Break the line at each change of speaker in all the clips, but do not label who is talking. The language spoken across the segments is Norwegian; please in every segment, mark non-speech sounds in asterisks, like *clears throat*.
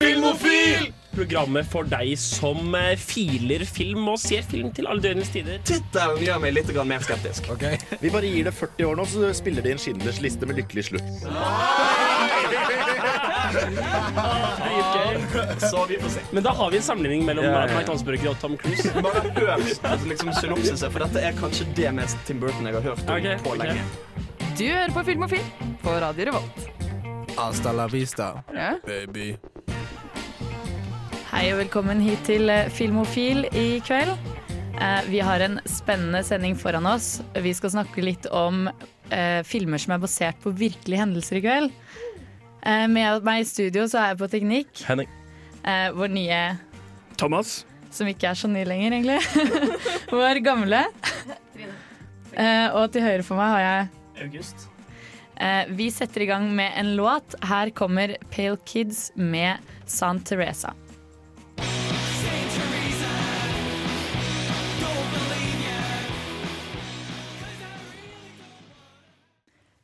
Filmofil!
Programmet for deg som eh, filer film og ser film til alle døgnets tider.
Tittelen gjør meg litt mer skeptisk.
Vi bare gir det 40 år nå, så spiller de en Schindlers liste med lykkelig slutt.
Så vi får se.
Men da har vi en sammenligning mellom. Mike Hansburger og Tom Cruise.
Bare hør altså, liksom, synopsiset, for dette er kanskje det mest Tim Burton jeg har hørt om
okay,
på
ok.
lenge.
Du hører på Film og Film på Radio Revolt.
Hasta la vista,
Ja.
baby.
Hei og velkommen hit til eh, Filmofil i kveld. Eh, Vi har en spennende sending foran oss. Vi skal snakke litt om eh, filmer som er basert på virkelige hendelser i kveld. Eh, med meg i studio så er jeg på teknikk.
Henning.
Eh, vår nye,
Thomas.
som ikke er så ny lenger, egentlig. *laughs* vår gamle. Eh, og til høyre for meg har jeg
August.
eh, Vi setter i gang med en låt. Her kommer Pale Kids med San Teresa.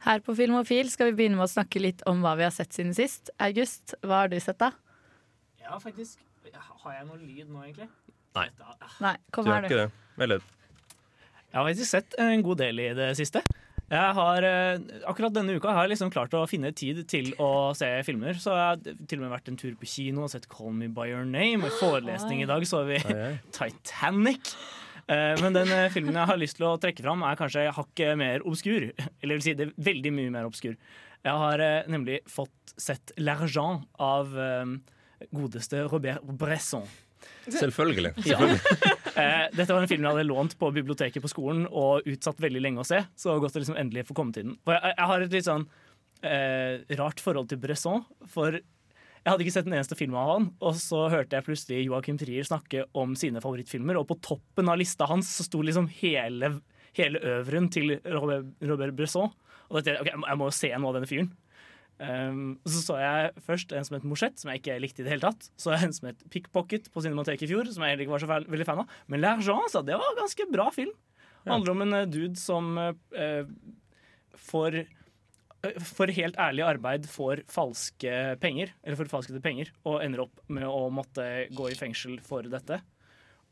Her på Filmofil skal vi begynne med å snakke litt om hva vi har sett siden sist. August, hva har du sett da?
Ja, faktisk. Har jeg noe lyd nå, egentlig?
Nei.
Nei, kom
Du
her
du.
du.
ikke det? Vel,
Jeg har faktisk sett en god del i det siste. Jeg har, eh, akkurat denne uka har jeg liksom klart å finne tid til å se filmer. Så jeg har til og med vært en tur på kino og sett 'Call Me By Your Name'. Og i forelesning i dag så vi. Titanic. Eh, Men den eh, filmen jeg har lyst til å trekke fram, er kanskje hakket mer obskur. *laughs* Eller vil si det er veldig mye mer obskur. Jeg har eh, nemlig fått sett 'L'Argent' av godeste Robert Bresson.
Selvfølgelig.
Ja. *laughs* dette var en film jeg hadde lånt på biblioteket på skolen og utsatt veldig lenge å se. Så det var godt å liksom endelig få komme til den. For jeg, jeg har et litt sånn eh, rart forhold til Bresson. For jeg hadde ikke sett en eneste film av han, og så hørte jeg plutselig Joachim Trier snakke om sine favorittfilmer, og på toppen av lista hans så sto liksom hele, hele øveren til Robert, Robert Bresson. Og da tenkte jeg ok, jeg må- jo se noe av denne fyren. Um, så så jeg først en som het Morsett, som jeg ikke likte i det hele tatt. Så en som het Pickpocket på Cinemateket i fjor, som jeg heller ikke var så fe- veldig fan av. Men L'Argent, sa det var en ganske bra film. Det handler om en eh, dude som uh, får for helt ærlig arbeid får falske penger, eller forfalskede penger, og ender opp med å måtte gå i fengsel for dette.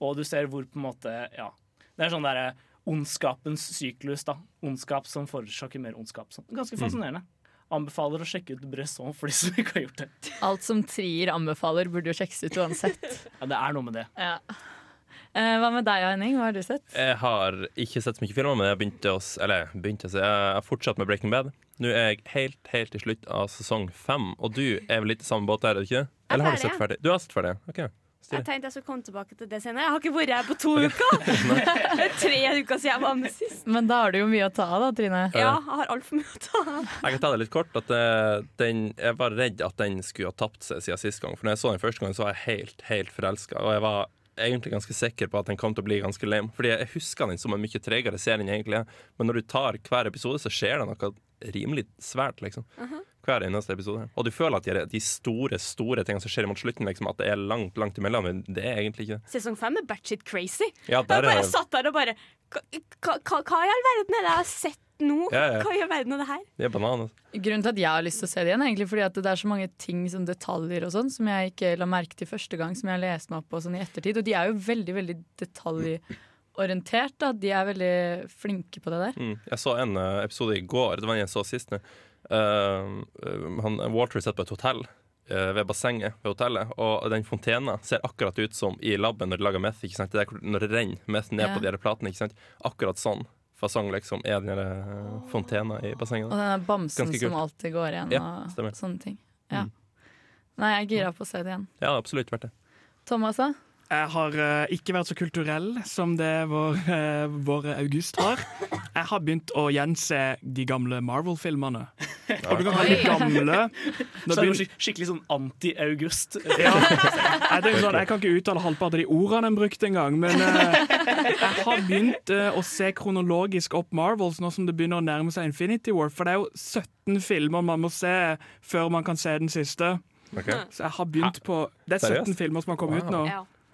Og du ser hvor på en måte Ja. Det er sånn derre ondskapens syklus, da. Ondskap som forårsaker mer ondskap. Sånn. Ganske fascinerende. Anbefaler å sjekke ut Bresson for de som ikke har gjort det.
Alt som Trier anbefaler, burde jo sjekkes ut uansett. *laughs*
Ja, det er noe med det.
Ja. Eh, hva med deg, Henning? Hva har du sett?
Jeg har ikke sett så mye filmer, men jeg begynte å, eller, begynte å se. Jeg har fortsatt med Breaking Bad. Nå er jeg helt, helt til slutt av sesong fem, og du er vel litt i samme båt der, er du ikke?
er
Eller har du sett ferdig? Du har sett ferdig, ok.
Jeg tenkte jeg skulle komme tilbake til det senere. Jeg har ikke vært her på to uker. *laughs* Det er tre uker siden jeg var med sist.
Men da har du jo mye å ta av, da, Trine.
Ja, jeg har altfor mye å ta av.
Jeg kan ta det litt kort. At eh, den, jeg var redd at den skulle ha tapt seg siden sist gang. For når jeg så den første gang, så var jeg helt, helt forelska. Og jeg var egentlig ganske sikker på at den kom til å bli ganske lame. Fordi jeg husker den som en mye tregere serie enn egentlig er. Men når du tar hver episode, så skjer det noe rimelig svært, liksom. Hver eneste episode. Og du føler at de, de store, store tingene som skjer mot slutten, liksom, at det er langt, langt imellom. Men det er egentlig ikke det.
Sesong fem er batshit crazy.
Ja,
Jeg bare
er
satt der og bare Hva, i all verden er det jeg har sett nå?
Ja, ja.
Hva i all verden er det her?
det er bananer.
Grunnen til at jeg har lyst til å se det igjen, er egentlig fordi at det er så mange ting, som detaljer og sånn, som jeg ikke la merke til første gang, som jeg har lest meg opp på sånn i ettertid. Og de er jo veldig, veldig detaljorientert. Da. De er veldig flinke på det der.
Mm. Jeg så en eh, episode i går, det var en jeg så sist. Uh, han, Walter sitter på et hotell eh, ved bassenget ved hotellet, og den fontena ser akkurat ut som i laben når de lager meth. Ikke sant? Det er når det renner meth ned
Ja.
på de her platene. Ikke sant? Akkurat sånn fasong liksom er den eh, fontena i bassenget.
Og den der bamsen som alltid går igjen,
Ja,
og sånne ting. Ja.
Mm.
Nei, jeg er gira på å se det igjen.
Ja, absolutt verdt det.
Thomas, da?
Jeg har eh, ikke vært så kulturell som det vår, eh, vår August har. Jeg har begynt å gjense de gamle Marvel-filmene. Og du kan kalle de gamle.
Så det
begynner-
skik- skikkelig sånn anti-August.
Ja. Jeg, sånn, jeg kan ikke uttale halvparten av de ordene en brukte engang, men eh, jeg har begynt å se kronologisk opp Marvels nå som det begynner å nærme seg Infinity War, for det er jo 17 filmer man må se før man kan se den siste.
Okay.
Så jeg har begynt på Det er 17
Seriøst?
filmer som har kommet ut nå.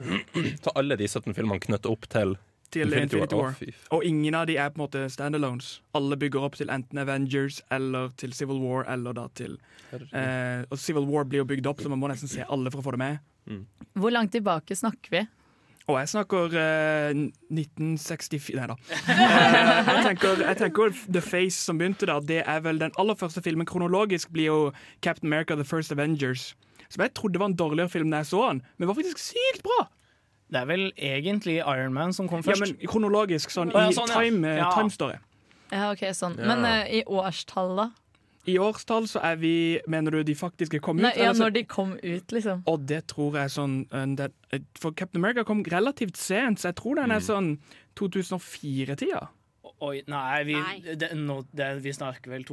*clears throat*
Så alle de 17 filmene knytter opp til
til
Infinity
Infinity
War.
War. Og ingen av de er på en måte standalones. Alle bygger opp til enten Avengers eller til Civil War eller da til eh, Og Civil War blir jo bygd opp, så man må nesten se alle for å få det med.
Hvor langt tilbake snakker vi?
Og jeg snakker eh, 1964 Nei da. *laughs* Eh, jeg, tenker, jeg tenker The Face som begynte da, det er vel den aller første filmen. Kronologisk blir jo Captain America The First Avengers. Som jeg trodde var en dårligere film da jeg så den, men var faktisk sykt bra!
Det er vel egentlig Iron Man som kom først.
Ja, men kronologisk, sånn
Å, ja,
i
sånn, ja.
time, eh,
Ja.
time story.
Ja, ok, sånn.
Ja.
Men uh, i årstall, da?
I årstall så er vi Mener du de faktiske kom ut?
Nei, ja, når de kom ut, liksom.
Og det tror jeg sånn eh, det, For Captain America kom relativt sent, så jeg tror den er sånn 2004-tida.
Oi, nei, vi,
Nei.
Det, no, det, vi snakker vel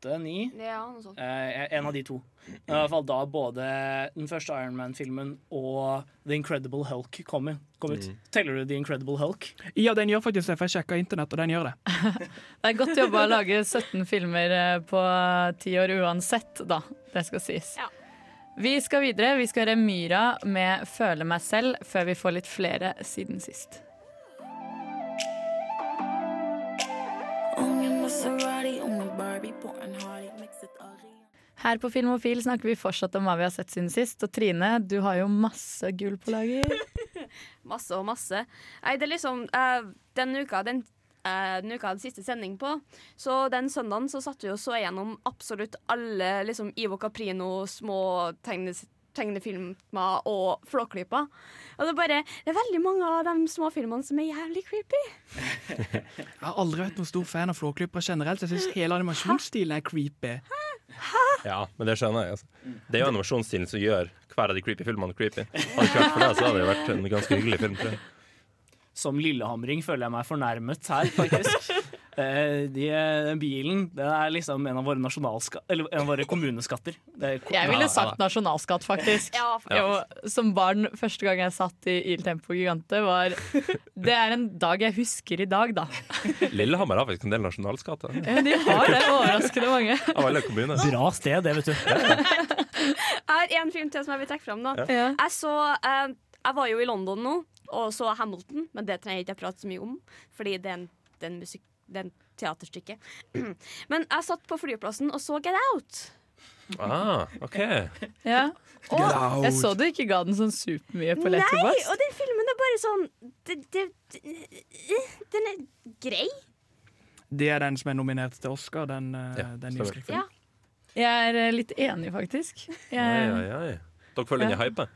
2008-2009.
Ja, noe sånt.
Eh, en av de to. I hvert fall da både den første Iron Man-filmen og The Incredible Hulk kom, kom ut. Teller du The Incredible Hulk?
Ja, den gjør faktisk det, for jeg sjekka internett, og den gjør det. *laughs*
Det er godt jobba å lage 17 filmer eh, på ti år uansett, da. Det skal sies.
Ja.
Vi skal videre. Vi skal høre Myra med 'Føle meg selv' før vi får litt flere siden sist. Her på Filmofil snakker vi fortsatt om hva vi har sett siden sist. Og Trine, du har jo masse gull på lager. *laughs*
Masse og masse. Nei, det er liksom uh, Den uka den, uh, den uka hadde siste sending på, så den søndagen så satt vi og så gjennom absolutt alle liksom Ivo Caprino, små tegnes, tegnefilmer og Flåklypa. Og det er bare Det er veldig mange av de småfilmene som er jævlig creepy.
Jeg har aldri vært noen stor fan av Flåklypa generelt. Jeg syns hele animasjonsstilen er creepy.
Ja, men det skjønner jeg. Altså. Det er jo animasjonsstilen som gjør hver av de creepy filmene creepy. Hadde det ikke vært for det, så hadde det vært en ganske hyggelig film.
Som lillehamring føler jeg meg fornærmet her, faktisk. Eh, de, den bilen den er liksom en av våre, eller en av våre kommuneskatter. Det er ko-
Jeg ville sagt nasjonalskatt, faktisk.
Ja,
Jo, som barn, første gang jeg satt i Il Tempo Gigante, var Det er en dag jeg husker i dag, da.
Lillehammer har faktisk en del nasjonalskatter.
Ja, De har det, overraskende mange.
Av alle kommuner.
Bra sted, det, vet du.
Jeg har en film til som jeg vil trekke fram. da
Ja.
Jeg så eh, Jeg var jo i London nå og så Hamilton, men det trenger jeg ikke prate så mye om, fordi det er en, det er en musikk det teaterstykket. *clears throat* Men jeg satt på flyplassen og så Get Out.
Ah, OK.
Ja.
Get out.
Jeg så du ikke ga den sånn supermye på
Nei, og den filmen er bare sånn det, det, det, Den er grei.
Det er den som er nominert til Oscar, den, eh,
Ja,
den nye
stemmer.
Ja.
Jeg er eh, litt enig, faktisk. Jeg,
oi, oi. Dere følger den i hype?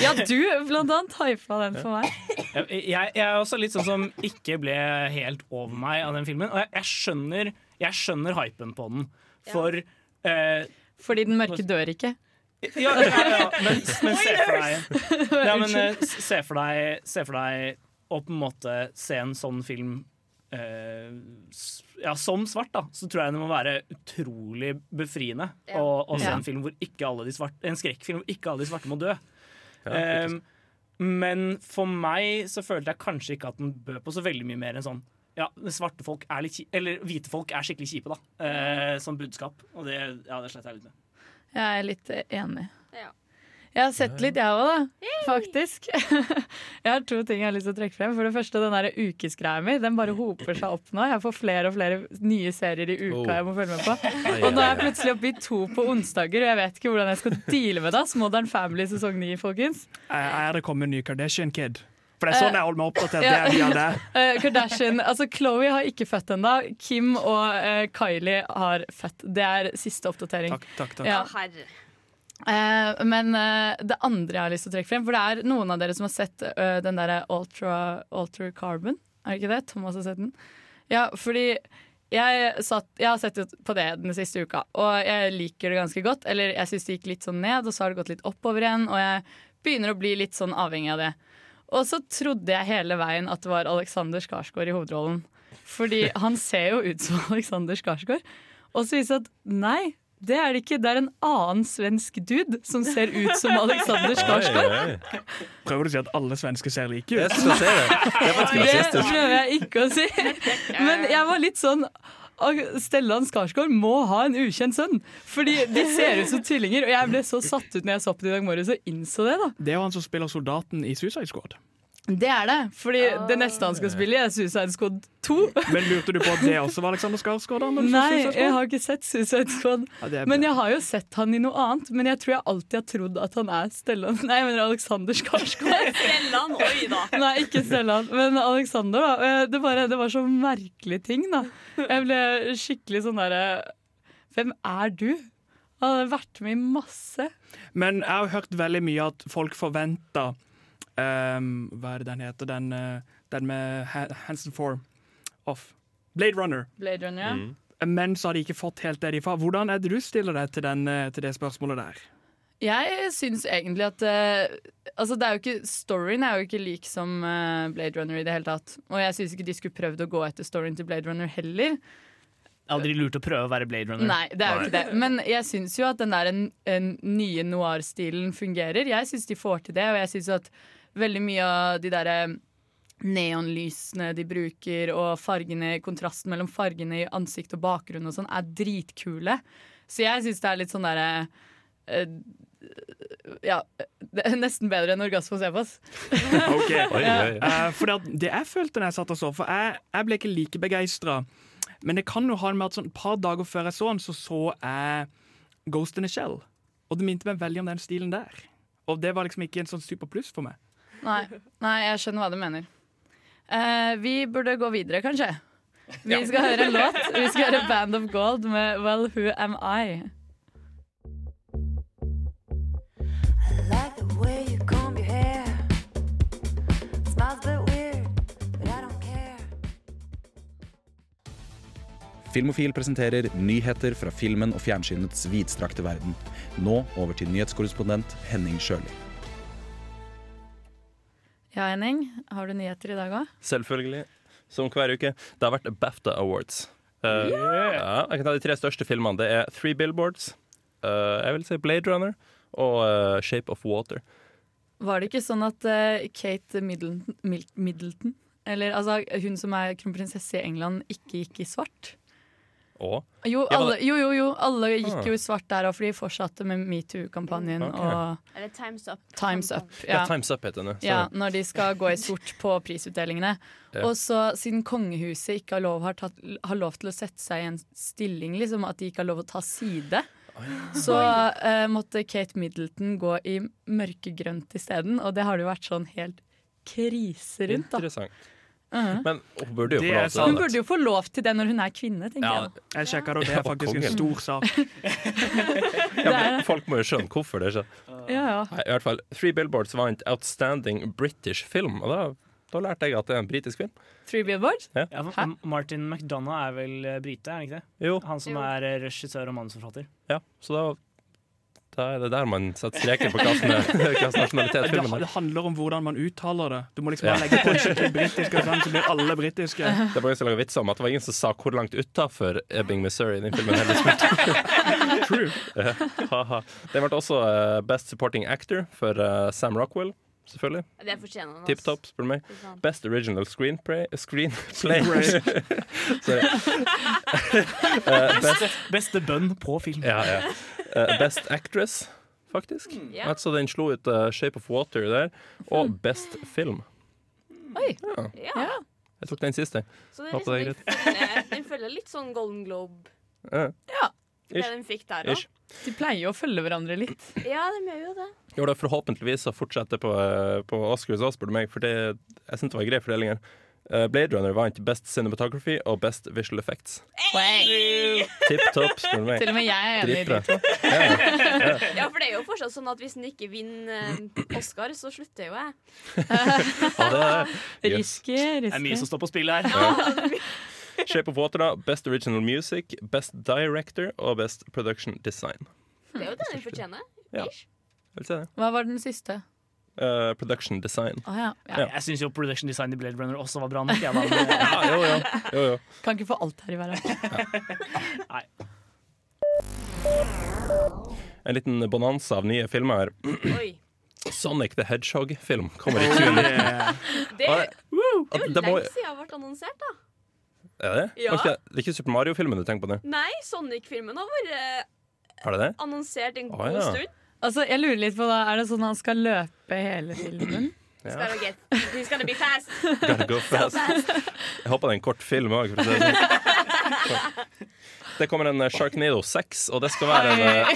Ja, du blant annet hypa den for meg.
Jeg, jeg er også litt sånn som ikke ble helt over meg av den filmen. Og jeg, jeg, skjønner, jeg skjønner hypen på den. For eh,
Fordi den mørke dør ikke.
ja, ja, ja, men, men se for deg *laughs* ja, men, eh, se, for deg se for deg å på en måte se en sånn film eh, ja, som svart, da, så tror jeg det må være utrolig befriende
Ja.
å, å se
Ja.
en film hvor ikke alle de svarte En skrekkfilm hvor ikke alle de svarte må dø.
Ja.
Um, men for meg så følte jeg kanskje ikke at den bød på så veldig mye mer enn sånn ja, svarte folk er litt kjipe, eller hvite folk er skikkelig kjipe, da. Uh, som budskap. Og det, ja, det sletter jeg litt med.
Jeg er litt enig.
Ja.
Jeg har sett litt, jeg òg, da. Faktisk. *laughs* Jeg har to ting jeg har lyst til å trekke frem. For det første, den der ukesgreia mi. Den bare hoper seg opp nå. Jeg får flere og flere nye serier i uka
Oh.
jeg må følge med på. Og nå er jeg plutselig oppe i to på onsdager, og jeg vet ikke hvordan jeg skal deale med det. Modern Family sesong 9, folkens.
Er er det kommet en ny Kardashian Kid? For det er sånn
Eh,
jeg holder meg oppdatert.
ja.
Det er det. *laughs*
Eh, Kardashian, altså Chloé har ikke født ennå. Kim og eh, Kylie har født. Det er siste oppdatering.
Takk, takk, takk.
Ja. Eh, men uh, det andre jeg har lyst til å trekke frem For det er noen av dere som har sett uh, den derre Ultra, Ultra Carbon. Er det ikke det? Thomas har sett den? Ja, fordi jeg, satt, jeg har sett på det den siste uka, og jeg liker det ganske godt. Eller jeg syns det gikk litt sånn ned, og så har det gått litt oppover igjen. Og jeg begynner å bli litt sånn avhengig av det. Og så trodde jeg hele veien at det var Alexander Skarsgård i hovedrollen. Fordi han ser jo ut som *laughs* Alexander Skarsgård. Og så viser det at nei, det er det ikke. Det er en annen svensk dude som ser ut som Alexander Skarsgård.
Prøver du å si at alle svensker ser like
Jeg
ut?
skal se det. Det
prøver jeg ikke å si. Men jeg var litt sånn Stellan Skarsgård må ha en ukjent sønn. Fordi de ser ut som tvillinger. Og jeg ble så satt ut når jeg så på det i dag morges og innså det. da
Det er jo han som spiller soldaten i Suicide Squad.
Det er det, fordi det neste han skal spille i, er Suicide Squad 2.
Men lurte du på at det også var Alexander Skarsgård?
Nei, jeg har ikke sett Suicide Squad.
Ja,
Men jeg har jo sett han i noe annet. Men jeg tror jeg alltid har trodd at han er Stellan Nei, jeg mener Alexander Skarsgård. *laughs*
Stellan, oi da.
Nei, ikke Stellan, men Alexander. da Eh, Det, bare, det var så merkelig ting, da. Jeg ble skikkelig sånn derre Hvem er du? Han hadde vært med i masse.
Men jeg har hørt veldig mye at folk forventer ehm, Hva er det den heter? Den, eh, den med Ha- Hanson Form off. Blade Runner.
Blade Runner, ja.
Mm.
Men så har de ikke fått helt det de får. Hvordan er det du stiller deg til, den, eh, til det spørsmålet der?
Jeg syns egentlig at uh, Altså, det er jo ikke Storyen er jo ikke lik som uh, Blade Runner i det hele tatt. Og jeg syns ikke de skulle prøvd å gå etter storyen til Blade Runner heller.
Aldri lurt å prøve å være Blade Runner.
Nei, det er jo ikke det. Men jeg syns jo at den der en, en nye noir-stilen fungerer. Jeg syns de får til det, og jeg syns at veldig mye av de derre neonlysene de bruker, og fargene, kontrasten mellom fargene i ansikt og bakgrunn og sånn, er dritkule. Så jeg syns det er litt sånn derre uh, Ja, det er nesten bedre enn Orgasme hos Evas. *laughs*
Ok.
Oi, oi, oi.
Eh, for det, det jeg følte da jeg satt og så, for jeg, jeg ble ikke like begeistra. Men det kan jo ha med at sånn et par dager før jeg så den, så så jeg Ghost in a Shell. Og det minte meg veldig om den stilen der. Og det var liksom ikke en sånn super pluss for meg.
Nei, nei, jeg skjønner hva du mener. Eh, vi burde gå videre, kanskje. Vi skal høre en låt. Vi skal høre Band of Gold med Well Who Am I.
like the way you comb your hair. Smiles a bit weird, but I don't care.
Filmofil presenterer nyheter fra filmen og fjernsynets vidstrakte verden. Nå over til nyhetskorrespondent Henning Sjøli.
Ja, Henning, har du nyheter i dag òg?
Selvfølgelig. Som hver uke. Det har vært BAFTA Awards. Eh, ja, jeg kan ta de tre største filmene. Det er Three Billboards, uh, jeg vil si Blade Runner og uh, Shape of Water.
Var det ikke sånn at Kate Middleton, Middleton eller altså, hun som er kronprinsesse i England, ikke gikk i svart?
Og
Jo, jo, jo, jo, alle gikk
Ah.
jo i svart der òg, for de fortsatte med metoo-kampanjen Okay.
Eller Times Up.
Times Up.
ja.
Ja.
Times Up heter den.
Ja, når de skal gå i sort på prisutdelingene.
Ja.
Og så siden kongehuset ikke har lov, har, tatt, har lov til å sette seg i en stilling, liksom, at de ikke har lov å ta side, så uh, måtte Kate Middleton gå i mørkegrønt isteden. Og det har det jo vært sånn helt krise rundt, da.
Interessant.
Mhm.
Men hun burde jo få lov til
sant.
Hun
det.
burde jo få lov til det når hun er kvinne, tenker
Ja,
jeg.
Jeg sjekka det, og det er faktisk en stor sak. *laughs*
ja, men folk må jo skjønne hvorfor det skjer.
Ja, ja.
Nei, i hvert fall, Three Billboards vant Outstanding British Film. Og da, da lærte jeg at det er en britisk film.
Three Billboards?
Ja.
Ja, for Martin McDonagh er vel eh, brite, er han ikke det?
Jo,
Han som
Jo.
er eh, regissør og manusforfatter.
ja. Så da, da er det der man setter streken på hvilken *laughs* nasjonalitet filmen har.
det handler om hvordan man uttaler det. Du må liksom
Ja.
bare legge på en skikkelig britisk aksent, så blir alle britiske.
Det var ingen som laget vitser om at det var ingen som sa hvor langt utafor Ebbing, Missouri den filmen heller spilte. *laughs*
True.
Den ble også eh, Best Supporting Actor for eh, Sam Rockwell, selvfølgelig.
Det fortjener han.
Tipp topp, spør du meg. Best Original Screenplay, *laughs* screenplay. Sorry. uh, best,
Beste bønn på film.
ja, ja. Eh, best Actress, faktisk.
Ja.
Altså Den slo ut uh, Shape of Water der. Og Best Film.
Oi.
Ja,
Ja.
Ja.
jeg tok den siste.
Så det er
Håper det er
liksom, den, følger, den følger litt sånn Golden Globe.
Ja.
Det
Ish.
den fikk der
Ish.
òg.
De pleier jo å følge hverandre litt.
Ja, de gjør jo det.
Jo, da forhåpentligvis å fortsette på, eh, på Oscars òg, spør du meg. For det, jeg syns det var en grei fordeling her. Eh, Blade Runner vant Best Cinematography og Best Visual Effects. Tipp topp, spør du meg.
Til og med jeg er enig i de to. *laughs*
Ja, for det er jo fortsatt sånn at hvis den ikke vinner eh, Oscar, så slutter jo jeg.
Ja, det. *laughs*
Risky,
Det er mye som står på spill her. *laughs*
Shape of Water, da. Best Original Music, Best Director og Best Production Design.
Det er jo det den fortjener.
Ja. Vil si det.
Hva var den siste?
Eh, production Design.
Oh, ja. ja.
Ja.
Jeg syns jo production design i Blade Runner også var bra nok. *laughs*
Jo, jo. jo, jo.
Kan ikke få alt her i verden. *laughs*
nei.
En liten bonanza av nye filmer her. *clears throat*
Oi.
Sonic the Hedgehog-film kommer i 2019. *laughs*
Det er jo
det må-
lenge siden det vært annonsert, da.
Er det?
Ja.
Ikke- Det er ikke Super Mario-filmen du tenker på nå?
Nei, Sonic-filmen har vært
det det?
annonsert en god
ja.
stund.
Altså, jeg lurer litt på da, Er det sånn han skal løpe hele filmen? *clears throat*
Ja.
gonna get, he's gonna be fast.
Gotta go
So
fast. Jeg håper det er en kort film òg. Det kommer en eh, Sharknado 6, og det skal være en uh,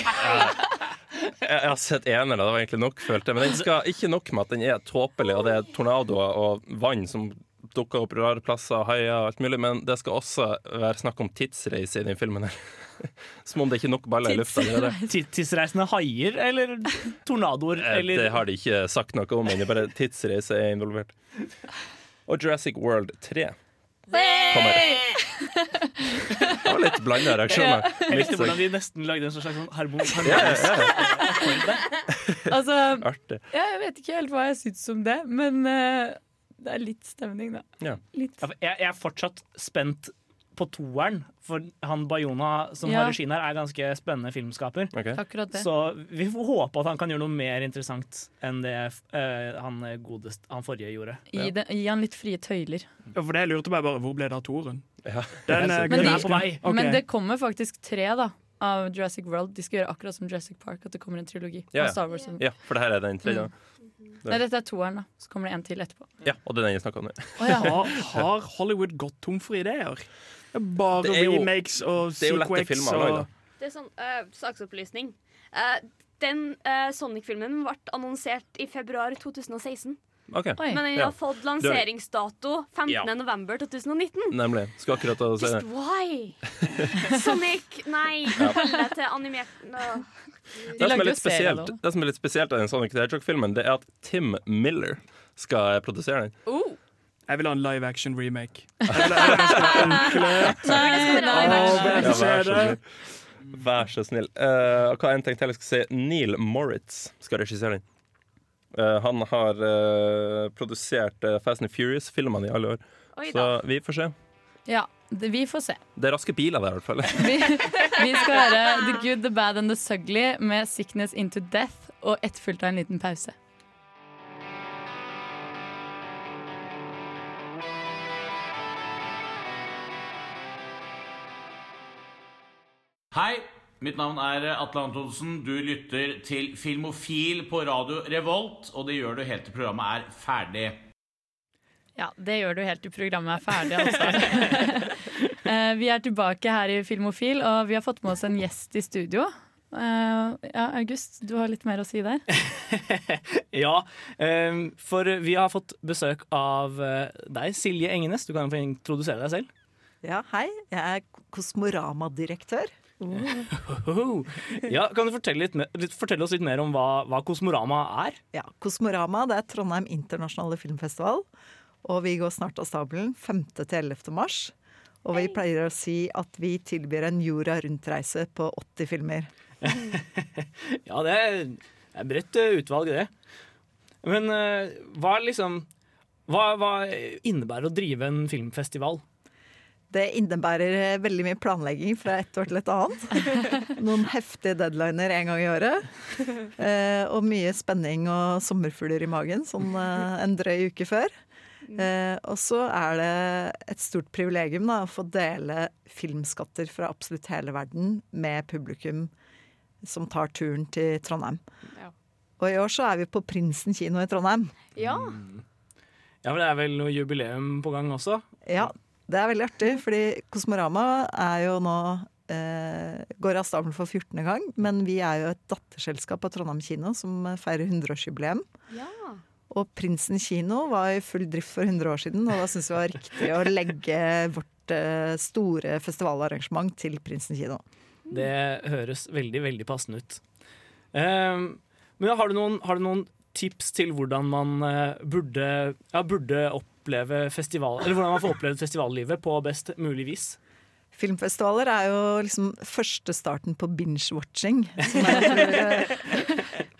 Jeg har sett eneren, det var egentlig nok, følte jeg. Men den skal ikke nok med at den er tåpelig, og det er tornadoer og vann som dukker opp rare plasser, haier og alt mulig, men det skal også være snakk om tidsreise i den filmen her. *laughs* Som om det ikke er nok baller i lufta. *laughs*
Tidsreisende haier eller tornadoer?
Eh,
Eller
Det har de ikke sagt noe om men bare tidsreise er involvert. Og Jurassic World 3 kommer. Det var litt blanda reaksjoner.
Jeg likte hvordan de nesten lagde en slags sånn harmon-
Ja, ja, *laughs*
Altså,
Artig.
ja, jeg vet ikke helt hva jeg syns om det, men uh, det er litt stemning, da.
Ja.
Litt.
Jeg, jeg er fortsatt spent på toeren, for han Bayona som
Ja.
har regien her, er ganske spennende filmskaper.
Okay.
Så vi får håpe at han kan gjøre noe mer interessant enn det uh, han godest, han forrige gjorde.
Gi, det, gi han litt frie tøyler.
Ja, for det jeg lurte på er bare Hvor ble det av toeren?
Ja.
Den, *laughs* er,
Men,
den
de,
er på vei. Okay.
men det kommer faktisk tre da av Jurassic World. De skal gjøre akkurat som Jurassic Park, at det kommer en trilogi.
Ja,
av Star Wars.
ja. ja, for det her er den tredje.
Nei, dette er toeren, da. Så kommer det en til etterpå.
Ja, og det er den jeg snakka om nå.
har, har Hollywood gått tom for ideer? Det bare
jo-
remakes og
det er jo lette
sequels
filmer
og.
Det er sånn uh, saksopplysning. Uh, den uh, Sonic-filmen ble annonsert i februar 2016.
Okay.
Men den
Ja.
har fått lanseringsdato 15.
Ja.
november 2019.
Nemlig. Skal akkurat å si
Just why? *laughs* Sonic, nei. Deg til animert Nå.
Det som, er litt spesielt, det som er litt spesielt av den Sonic the Hedgehog-filmen, Det er at Tim Miller skal produsere den.
Jeg vil ha en live action remake. Jeg vil ha vær så snill.
snill. Vær så snill. Eh, hva en ting til jeg skal si Neil Moritz skal regissere den. Uh, han har uh, produsert Fast and Furious-filmene i alle år.
Oi
Så vi får se.
Ja, det, vi får se.
Det er raske biler der, i hvert fall. *laughs*
Vi, vi skal høre The Good, The Bad and The Sugly med Sickness Into Death og etterfulgt av en liten pause.
Hei, mitt navn er Atle Antonsen. Du lytter til Filmofil på radio Revolt, og det gjør du helt til programmet er ferdig.
Ja, det gjør du helt til programmet er ferdig, altså. *laughs* Eh, vi er tilbake her i Filmofil, og vi har fått med oss en gjest i studio. Uh, ja, August, du har litt mer å si der? *laughs*
Ja, um, for vi har fått besøk av eh, deg, Silje Engenes. Du kan få introdusere deg selv.
Ja, hei. Jeg er Kosmorama-direktør.
Ja, kan du fortelle, litt, mer- litt, fortelle oss litt mer om hva, hva Kosmorama er?
Ja, Kosmorama det er Trondheim internasjonale filmfestival. Og vi går snart av stabelen 5. til 11. mars. Og vi pleier å si at vi tilbyr en jorda rundt-reise på 80 filmer. *laughs*
Ja, det er et bredt eh, utvalg, det. Men eh, hva liksom hva, hva innebærer å drive en filmfestival?
Det innebærer eh, veldig mye planlegging fra ett år til et annet. *laughs* Noen heftige deadliner en gang i året. Eh, og mye spenning og sommerfugler i magen sånn eh, en drøy uke før. Eh, og så er det et stort privilegium da, å få dele filmskatter fra absolutt hele verden med publikum som tar turen til Trondheim. Og i år så er vi på Prinsen kino i Trondheim.
Ja.
Ja, men Det er vel noe jubileum på gang også?
Ja, det er veldig artig, fordi Kosmorama er jo nå eh, går av stabelen for 14. gang, men vi er jo et datterselskap av Trondheim kino som feirer 100-årsjubileum.
ja.
Og Prinsen kino var i full drift for 100 år siden, og da syntes vi det var riktig å legge vårt eh, store festivalarrangement til Prinsen kino.
Det høres veldig, veldig passende ut. Ehm, men har du, noen, har du noen tips til hvordan man eh, burde, ja, burde oppleve festival Eller hvordan man får opplevd festivallivet på best mulig vis?
Filmfestivaler er jo liksom første starten på binge-watching, som jeg tror eh,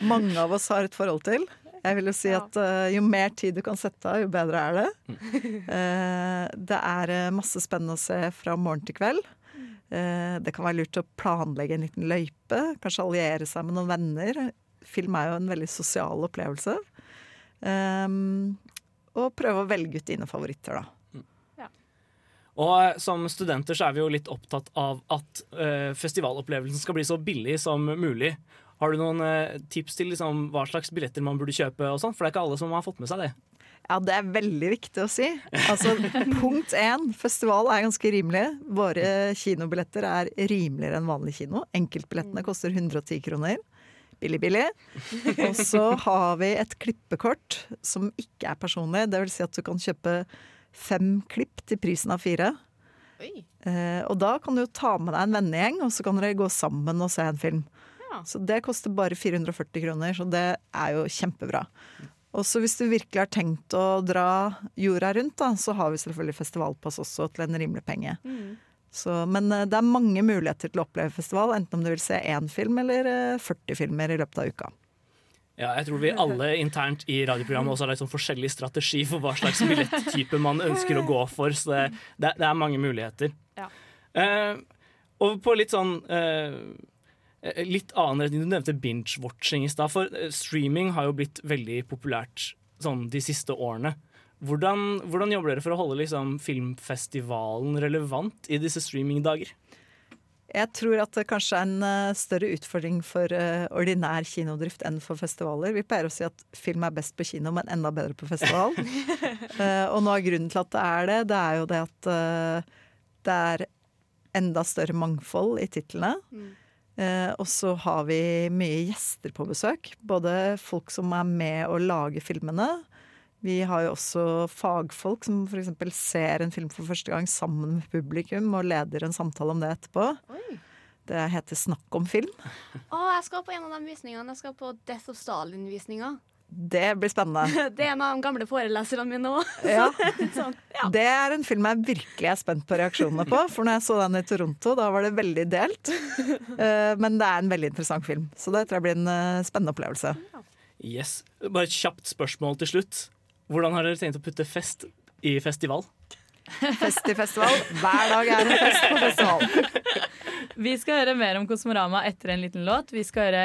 mange av oss har et forhold til. Jeg vil jo si at uh, jo mer tid du kan sette av, jo bedre er det. Uh, det er masse spennende å se fra morgen til kveld. Uh, det kan være lurt å planlegge en liten løype, kanskje alliere seg med noen venner. Film er jo en veldig sosial opplevelse. Eh, og prøve å velge ut dine favoritter, da.
Og eh, som studenter så er vi jo litt opptatt av at uh, festivalopplevelsen skal bli så billig som mulig. Har du noen uh, tips til liksom, hva slags billetter man burde kjøpe? og sånn? For det er ikke alle som har fått med seg det.
Ja, det er veldig viktig å si. Altså, punkt én, festival er ganske rimelig. Våre kinobilletter er rimeligere enn vanlig kino. Enkeltbillettene koster 110 kroner. Billig, billig. Og så har vi et klippekort som ikke er personlig. Det vil si at du kan kjøpe fem klipp til prisen av fire. Eh, og da kan du jo ta med deg en vennegjeng, og så kan dere gå sammen og se en film. Så det koster bare 440 kroner, så det er jo kjempebra. Og så hvis du virkelig har tenkt å dra jorda rundt, da, så har vi selvfølgelig festivalpass også til en rimelig penge. Så, men eh, det er mange muligheter til å oppleve festival, enten om du vil se én film eller eh, 40 filmer i løpet av uka.
Ja, jeg tror vi alle internt i radioprogrammet også har sånn forskjellig strategi for hva slags billetttype man ønsker å gå for, så det, det, det er mange muligheter.
Ja.
Uh, og på litt sånn uh, Litt annen retning. Du nevnte binge-watching i stad. For eh, streaming har jo blitt veldig populært sånn de siste årene. Hvordan, hvordan jobber dere for å holde liksom, filmfestivalen relevant i disse streamingdager?
Jeg tror at det kanskje er en eh, større utfordring for eh, ordinær kinodrift enn for festivaler. Vi pleier å si at film er best på kino, men enda bedre på festival. *laughs* Eh, og noe av grunnen til at det er det, det er jo det at det er enda større mangfold i titlene. Eh, og så har vi mye gjester på besøk. Både folk som er med å lage filmene. Vi har jo også fagfolk som f.eks. ser en film for første gang sammen med publikum og leder en samtale om det etterpå. Det heter Snakk om film.
Å, jeg skal på en av de visningene. Jeg skal på Death of Stalin-visninga.
Det blir spennende. *laughs*
Det er en av de gamle foreleserne mine òg. *laughs*
Ja.
sånn.
Det er en film jeg virkelig er spent på reaksjonene på. For når jeg så den i Toronto, da var det veldig delt. *laughs* Eh, Men det er en veldig interessant film, så det tror jeg blir en eh, spennende opplevelse.
Yes. Bare et kjapt spørsmål til slutt. Hvordan har dere tenkt å putte fest i festival?
Fest i festival. Hver dag er en fest på festival. *laughs*
Vi skal høre mer om Kosmorama etter en liten låt. Vi skal høre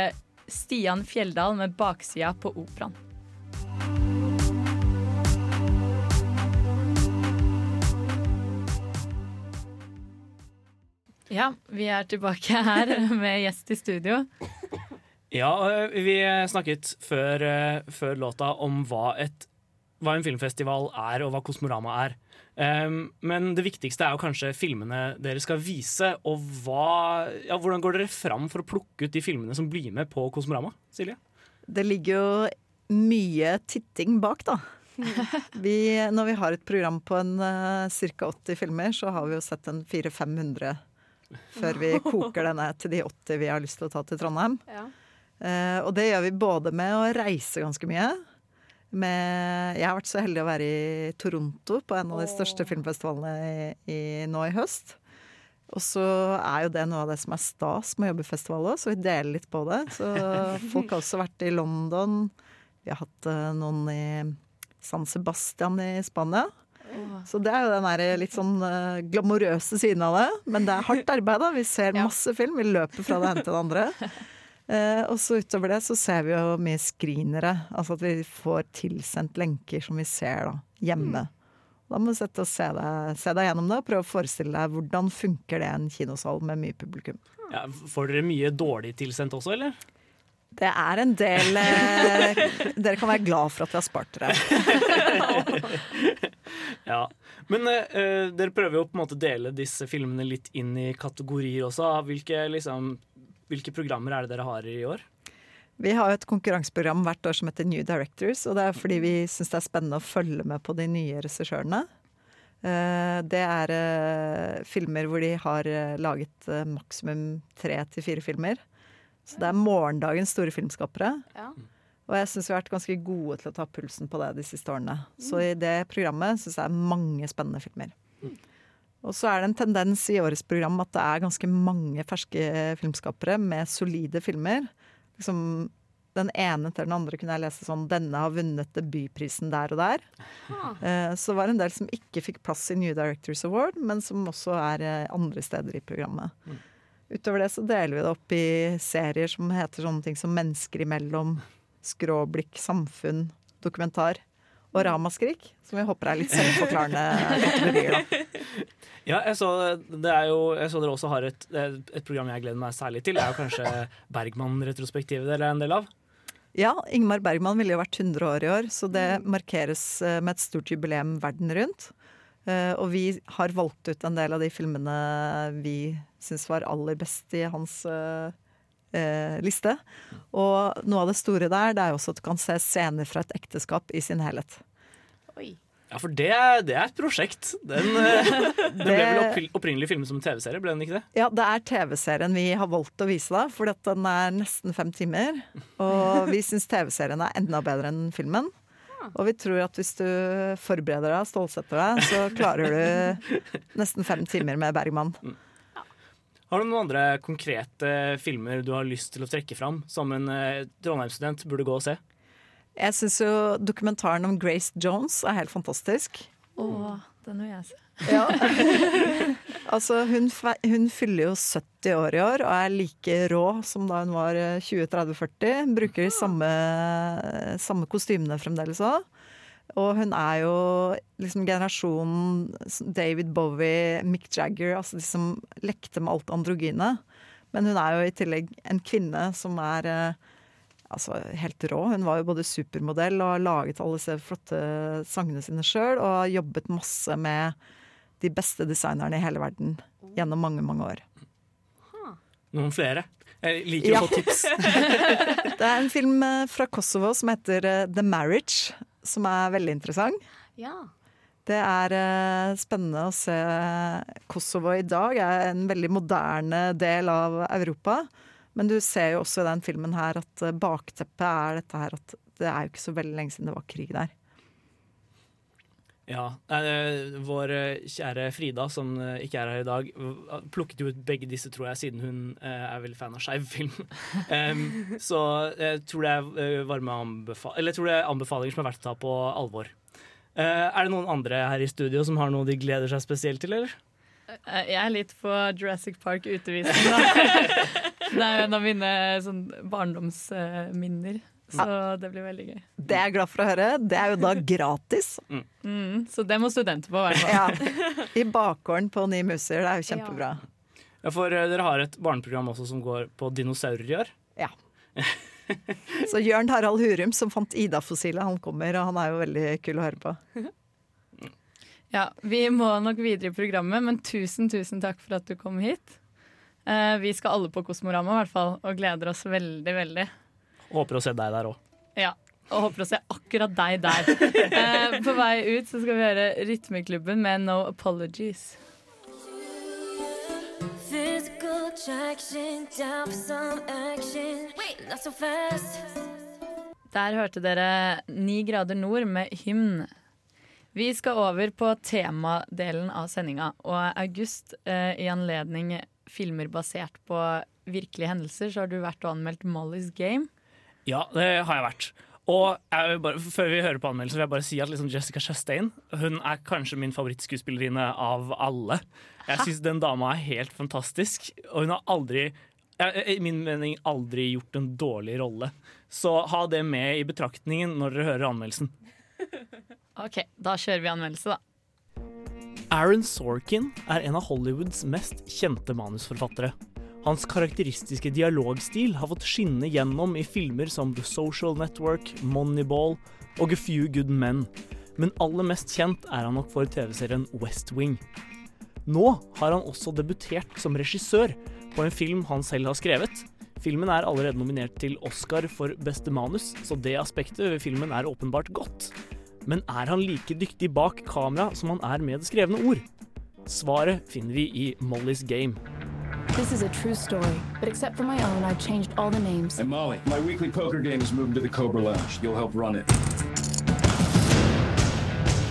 Stian Fjelldal med 'Baksida på operaen'. Ja, vi er tilbake her med gjest i studio.
Ja, øh, vi snakket før, øh, før låta om hva, et, hva en filmfestival er, og hva Kosmorama er. Um, men det viktigste er jo kanskje filmene dere skal vise. Og hva, ja, hvordan går dere fram for å plukke ut de filmene som blir med på Kosmorama? Silje?
Det ligger jo mye titting bak, da. *laughs* Vi, når vi har et program på en uh, ca. 80 filmer, så har vi jo sett en 400-500 før vi *laughs* koker det ned til de 80 vi har lyst til å ta til Trondheim.
Ja.
Uh, og det gjør vi både med å reise ganske mye. Med, jeg har vært så heldig å være i Toronto på en av de største filmfestivalene i, i, nå i høst. Og så er jo det noe av det som er stas med å jobbe i festival òg, så vi deler litt på det. Så *laughs* folk har også vært i London. Vi har hatt eh, noen i San Sebastian i Spania. Så det er jo den litt sånn uh, glamorøse siden av det. Men det er hardt arbeid. da Vi ser *laughs* masse film. Vi løper fra det ene til det andre. *laughs* Eh, og så utover det så ser vi jo mye screenere. Altså at vi får tilsendt lenker som vi ser da, hjemme. Da må du sette og se deg, se deg gjennom det og prøve å forestille deg hvordan funker det i en kinosal med mye publikum.
Ja, får dere mye dårlig tilsendt også, eller?
Det er en del eh, Dere kan være glad for at vi har spart dere. *laughs*
Ja, Men eh, dere prøver jo på en måte å dele disse filmene litt inn i kategorier også. Hvilke, liksom, hvilke programmer er det dere har i år?
Vi har et konkurranseprogram hvert år som heter New Directors, og det er fordi vi syns det er spennende å følge med på de nye regissørene. Eh, Det er eh, filmer hvor de har eh, laget maksimum tre til fire filmer. Så det er morgendagens store filmskapere.
Ja.
Og jeg syns vi har vært ganske gode til å ta pulsen på det de siste årene. Så i det programmet syns jeg er mange spennende filmer. Og så er det en tendens i årets program at det er ganske mange ferske filmskapere med solide filmer. Liksom, den ene til den andre kunne jeg lese sånn 'Denne har vunnet debutprisen der og der'. Eh, Så det var en del som ikke fikk plass i New Directors Award, men som også er eh, andre steder i programmet. Utover det så deler vi det opp i serier som heter sånne ting som 'Mennesker imellom', 'Skråblikk', 'Samfunn', 'Dokumentar'. Og Ramaskrik, som jeg håper er litt selvforklarende *laughs*
Ja, jeg så, det er jo, jeg så dere også har et, et program jeg gleder meg særlig til. Det er jo kanskje Bergman-retrospektivet dere er en del av.
Ja, Ingmar Bergman ville jo vært 100 år i år, så det markeres eh, med et stort jubileum verden rundt. Eh, Og vi har valgt ut en del av de filmene vi syns var aller best i hans eh, eh, liste. Og noe av det store der, det er også at du kan se scener fra et ekteskap i sin helhet.
Ja, for det, er- det er et prosjekt. Den, eh, *laughs* den ble vel opprinnelig filmet som TV-serie, ble den ikke det?
Ja, det er TV-serien vi har valgt å vise da, fordi at den er nesten fem timer. Og vi syns TV-serien er enda bedre enn filmen. Og vi tror at hvis du forbereder deg og stålsetter deg, så klarer du nesten fem timer med Bergman.
Har du noen andre konkrete filmer du har lyst til å trekke fram som en eh, Trondheim-student burde gå og se?
Jeg syns jo dokumentaren om Grace Jones er helt fantastisk.
Å, den vil jeg se.
Ja. *laughs* altså, hun, hun fyller jo 70 år i år og er like rå som da hun var eh, 20-30-40. Bruker de samme, samme kostymene fremdeles òg. Og hun er jo liksom generasjonen David Bowie, Mick Jagger, altså de som lekte med alt androgyne. Men hun er jo i tillegg en kvinne som er eh, altså, helt rå. Hun var jo både supermodell og har laget alle disse flotte sangene sine sjøl. Og har jobbet masse med de beste designerne i hele verden gjennom mange, mange år.
Noen flere? Jeg liker
Ja.
å få tips. *laughs*
Det er en film eh, fra Kosovo som heter eh, The Marriage, som er veldig interessant.
Ja.
Det er eh, spennende å se Kosovo i dag. er en veldig moderne del av Europa. Men du ser jo også i den filmen her at eh, bakteppet er dette her at det er jo ikke så veldig lenge siden det var krig der.
Ja, eh, Vår eh, kjære Frida, som eh, ikke er her i dag, plukket jo ut begge disse, tror jeg, siden hun er veldig fan av skeiv film. *laughs* um, så jeg tror det er varme Eller jeg tror det er anbefalinger som er verdt å ta på alvor. Uh, er det noen andre her i studio som har noe de gleder seg spesielt til, eller?
Jeg er litt på Jurassic Park utevisning, da. *laughs* det er jo en av mine sånn, barndomsminner, så det blir veldig gøy.
Det er jeg glad for å høre. Det er jo da *laughs* gratis.
Mm, så det må studenter på, i hvert fall.
Ja. *laughs* I bakgården på Ni muser. Det er jo kjempebra.
Ja, For eh, dere har et barneprogram også som går på dinosaurier.
Ja. *laughs* Så Jørn Harald Hurum, som fant Ida-fossilet, han kommer, og han er jo veldig kul å høre på.
Ja, Vi må nok videre i programmet, men tusen tusen takk for at du kom hit. Eh, vi skal alle på Kosmorama i hvert fall, og gleder oss veldig, veldig.
Håper å se deg der òg.
Ja, og håper å se akkurat deg der. Eh, på vei ut så skal vi høre Rytmeklubben med No Apologies. Der hørte dere Ni grader nord med hymn. Vi skal over på temadelen av sendinga. Og August, eh, i anledning filmer basert på virkelige hendelser, så har du vært og anmeldt Molly's Game.
Ja, det har jeg vært. Og jeg vil bare, Før vi hører på anmeldelsen, vil jeg bare si at liksom Jessica Chastain Hun er kanskje min favorittskuespillerinne av alle. Jeg syns den dama er helt fantastisk, og hun har aldri i min mening aldri gjort en dårlig rolle. Så ha det med i betraktningen når dere hører anmeldelsen.
OK, da kjører vi anmeldelse, da.
Aaron Sorkin er en av Hollywoods mest kjente manusforfattere. Hans karakteristiske dialogstil har fått skinne gjennom i filmer som The Social Network, Moneyball og A Few Good Men. Men aller mest kjent er han nok for TV-serien West Wing. Nå har han også debutert som regissør på en film han selv har skrevet. Filmen er allerede nominert til Oscar for beste manus, så det aspektet ved filmen er åpenbart godt. Men er han like dyktig bak kamera som han er med det skrevne ord? Svaret finner vi i Molly's Game.
This is a true story, but except for my own, I've changed all the names.
And Molly, my weekly poker game is moving to the Cobra Lounge. You'll help run it.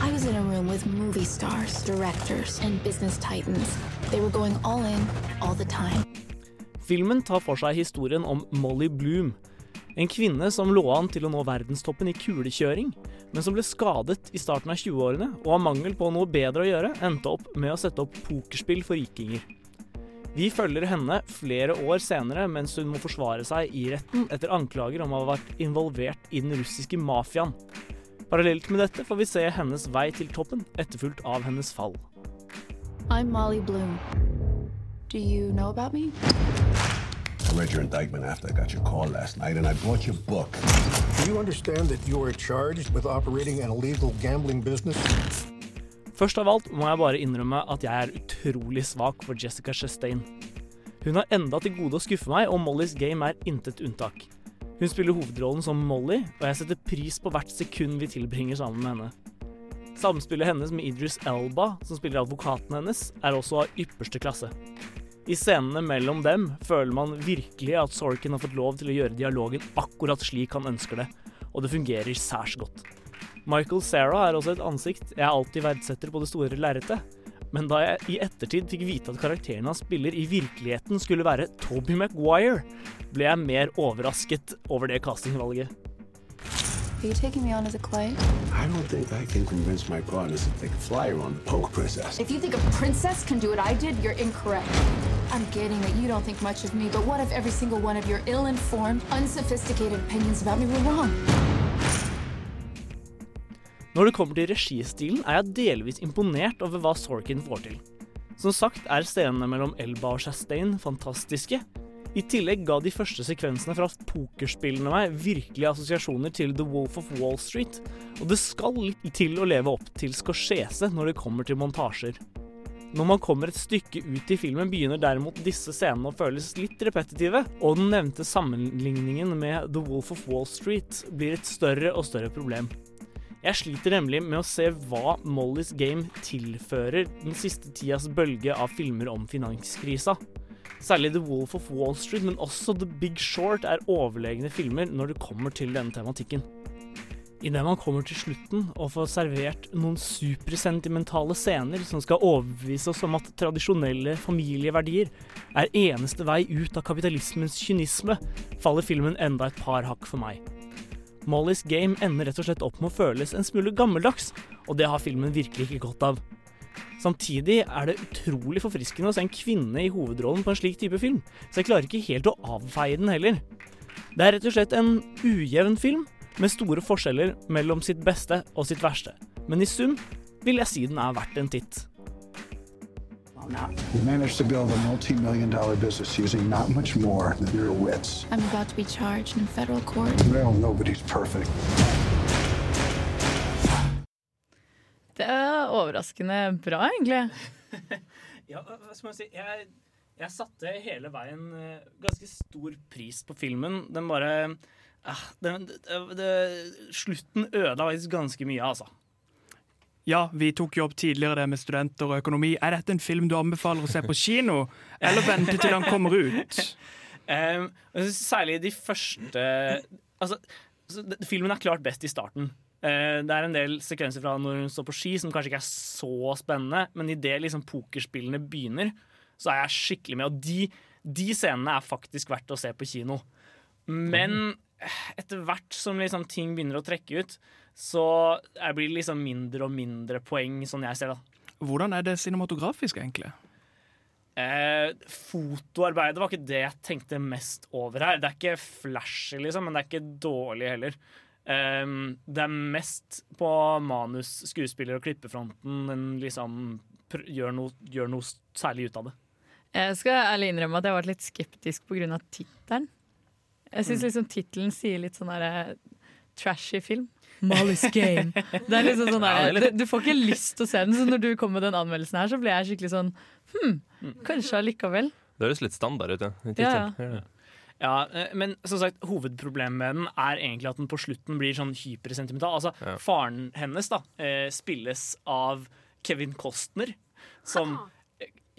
I was in a room with movie stars, directors, and business titans. They were going all in, all the time.
Filmen tar for seg historien om Molly Bloom. En kvinne som lå an til å nå verdenstoppen i kulekjøring, men som ble skadet i starten av 20-årene og av mangel på noe bedre å gjøre, endte opp med å sette opp pokerspill for rikinger. Vi følger henne flere år senere mens hun må forsvare seg i retten etter anklager om å ha vært involvert i den russiske mafiaen. Parallelt med dette får vi se hennes vei til toppen, etterfulgt av hennes fall.
I'm Molly Bloom. Do you know about me?
I read your indictment after I got your call last night, and I bought your book.
Do you understand that you are charged with operating an illegal gambling business?
Først av alt må jeg bare innrømme at jeg er utrolig svak for Jessica Chastain. Hun har enda til gode å skuffe meg, og Mollys game er intet unntak. Hun spiller hovedrollen som Molly, og jeg setter pris på hvert sekund vi tilbringer sammen med henne. Samspillet hennes med Idris Elba, som spiller advokaten hennes, er også av ypperste klasse. I scenene mellom dem føler man virkelig at Sorkin har fått lov til å gjøre dialogen akkurat slik han ønsker det, og det fungerer særs godt. Michael Sarah er også et ansikt jeg alltid verdsetter på det store lerretet, men da jeg i ettertid fikk vite at karakteren han spiller i virkeligheten skulle være Toby Maguire, ble jeg mer overrasket over det castingvalget.
Are you taking me on as a client?
I don't think I can convince my partners to take a flyer on the Poke Princess.
If you think a princess can do what I did, you're incorrect. I'm getting that you don't think much of me, but what if every single one of your ill-informed, unsophisticated opinions about me were wrong?
Når det kommer til registilen, er jeg delvis imponert over hva Sorkin får til. Som sagt er scenene mellom Elba og Chastain fantastiske. I tillegg ga de første sekvensene fra pokerspillene meg virkelige assosiasjoner til The Wolf of Wall Street, og det skal litt til å leve opp til Scorsese når det kommer til montasjer. Når man kommer et stykke ut i filmen, begynner derimot disse scenene å føles litt repetitive, og den nevnte sammenligningen med The Wolf of Wall Street blir et større og større problem. Jeg sliter nemlig med å se hva Mollys Game tilfører den siste tidas bølge av filmer om finanskrisa. Særlig The Wolf of Wall Street, men også The Big Short er overlegne filmer når det kommer til denne tematikken. Idet man kommer til slutten og får servert noen supersentimentale scener som skal overbevise oss om at tradisjonelle familieverdier er eneste vei ut av kapitalismens kynisme, faller filmen enda et par hakk for meg. Mollys game ender rett og slett opp med å føles en smule gammeldags, og det har filmen virkelig ikke godt av. Samtidig er det utrolig forfriskende å se en kvinne i hovedrollen på en slik type film, så jeg klarer ikke helt å avfeie den heller. Det er rett og slett en ujevn film, med store forskjeller mellom sitt beste og sitt verste. Men i sum vil jeg si den er verdt en titt.
You managed to build a multi-million dollar business using not much more than your wits.
I'm about to be charged in federal court.
Well, nobody's perfect.
Det er overraskende bra, egentlig. *laughs*
Ja, hva skal man si? Jeg, jeg satte hele veien eh, ganske stor pris på filmen. Den bare eh, den, det, det, Slutten ødela faktisk ganske mye, altså.
Ja, vi tok jobb tidligere det med studenter og økonomi. Er dette en film du anbefaler å se på kino, eller vente til han kommer ut? *laughs*
Um, særlig de første Altså, filmen er klart best i starten. Uh, det er en del sekvenser fra når hun står på ski som kanskje ikke er så spennende, men idet liksom pokerspillene begynner, så er jeg skikkelig med. Og de, de scenene er faktisk verdt å se på kino. Men etter hvert som liksom ting begynner å trekke ut, så jeg blir liksom mindre og mindre poeng, sånn jeg ser det.
Hvordan er det cinematografisk, egentlig?
Eh, fotoarbeidet var ikke det jeg tenkte mest over her. Det er ikke flashy, liksom, men det er ikke dårlig heller. Eh, det er mest på manus, skuespiller og klippefronten en liksom pr gjør noe, gjør noe særlig ut av det.
Jeg skal ærlig innrømme at jeg var litt skeptisk pga. tittelen. Jeg syns
Mm.
liksom tittelen sier litt sånn derre trashy film. Molly's Game. Det er liksom sånn
er
der, du, du får ikke lyst til å se den, så når du kom med den anmeldelsen her, så ble jeg skikkelig sånn Hm, kanskje allikevel.
Det høres litt standard ut, ja.
ja.
Ja.
Ja, eh, men som sagt, hovedproblemet med den er egentlig at den på slutten blir sånn hypersentimental. Altså,
Ja.
Faren hennes da, eh, spilles av Kevin Costner, som eh,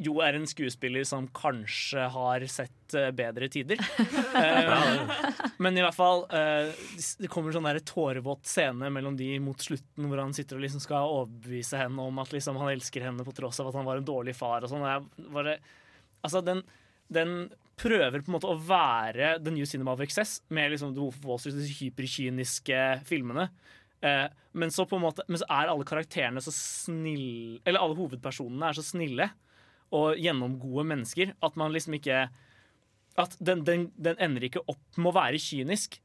jo er en skuespiller som kanskje har sett eh, bedre tider. *laughs* Eh, men i hvert fall, eh, det kommer sånn der tårevåt scene mellom de mot slutten, hvor han sitter og liksom skal overbevise henne om at liksom han elsker henne på tross av at han var en dårlig far. og sånn. jeg bare, altså den, den prøver på en måte å være The New Cinema of Excess med liksom The Wolf of Wall Street, disse hyperkyniske filmene. Eh, men, så på en måte, men så er alle karakterene så snille Eller alle hovedpersonene er så snille og gjennomgode mennesker at man liksom ikke At den, den, den ender ikke opp med å være kynisk.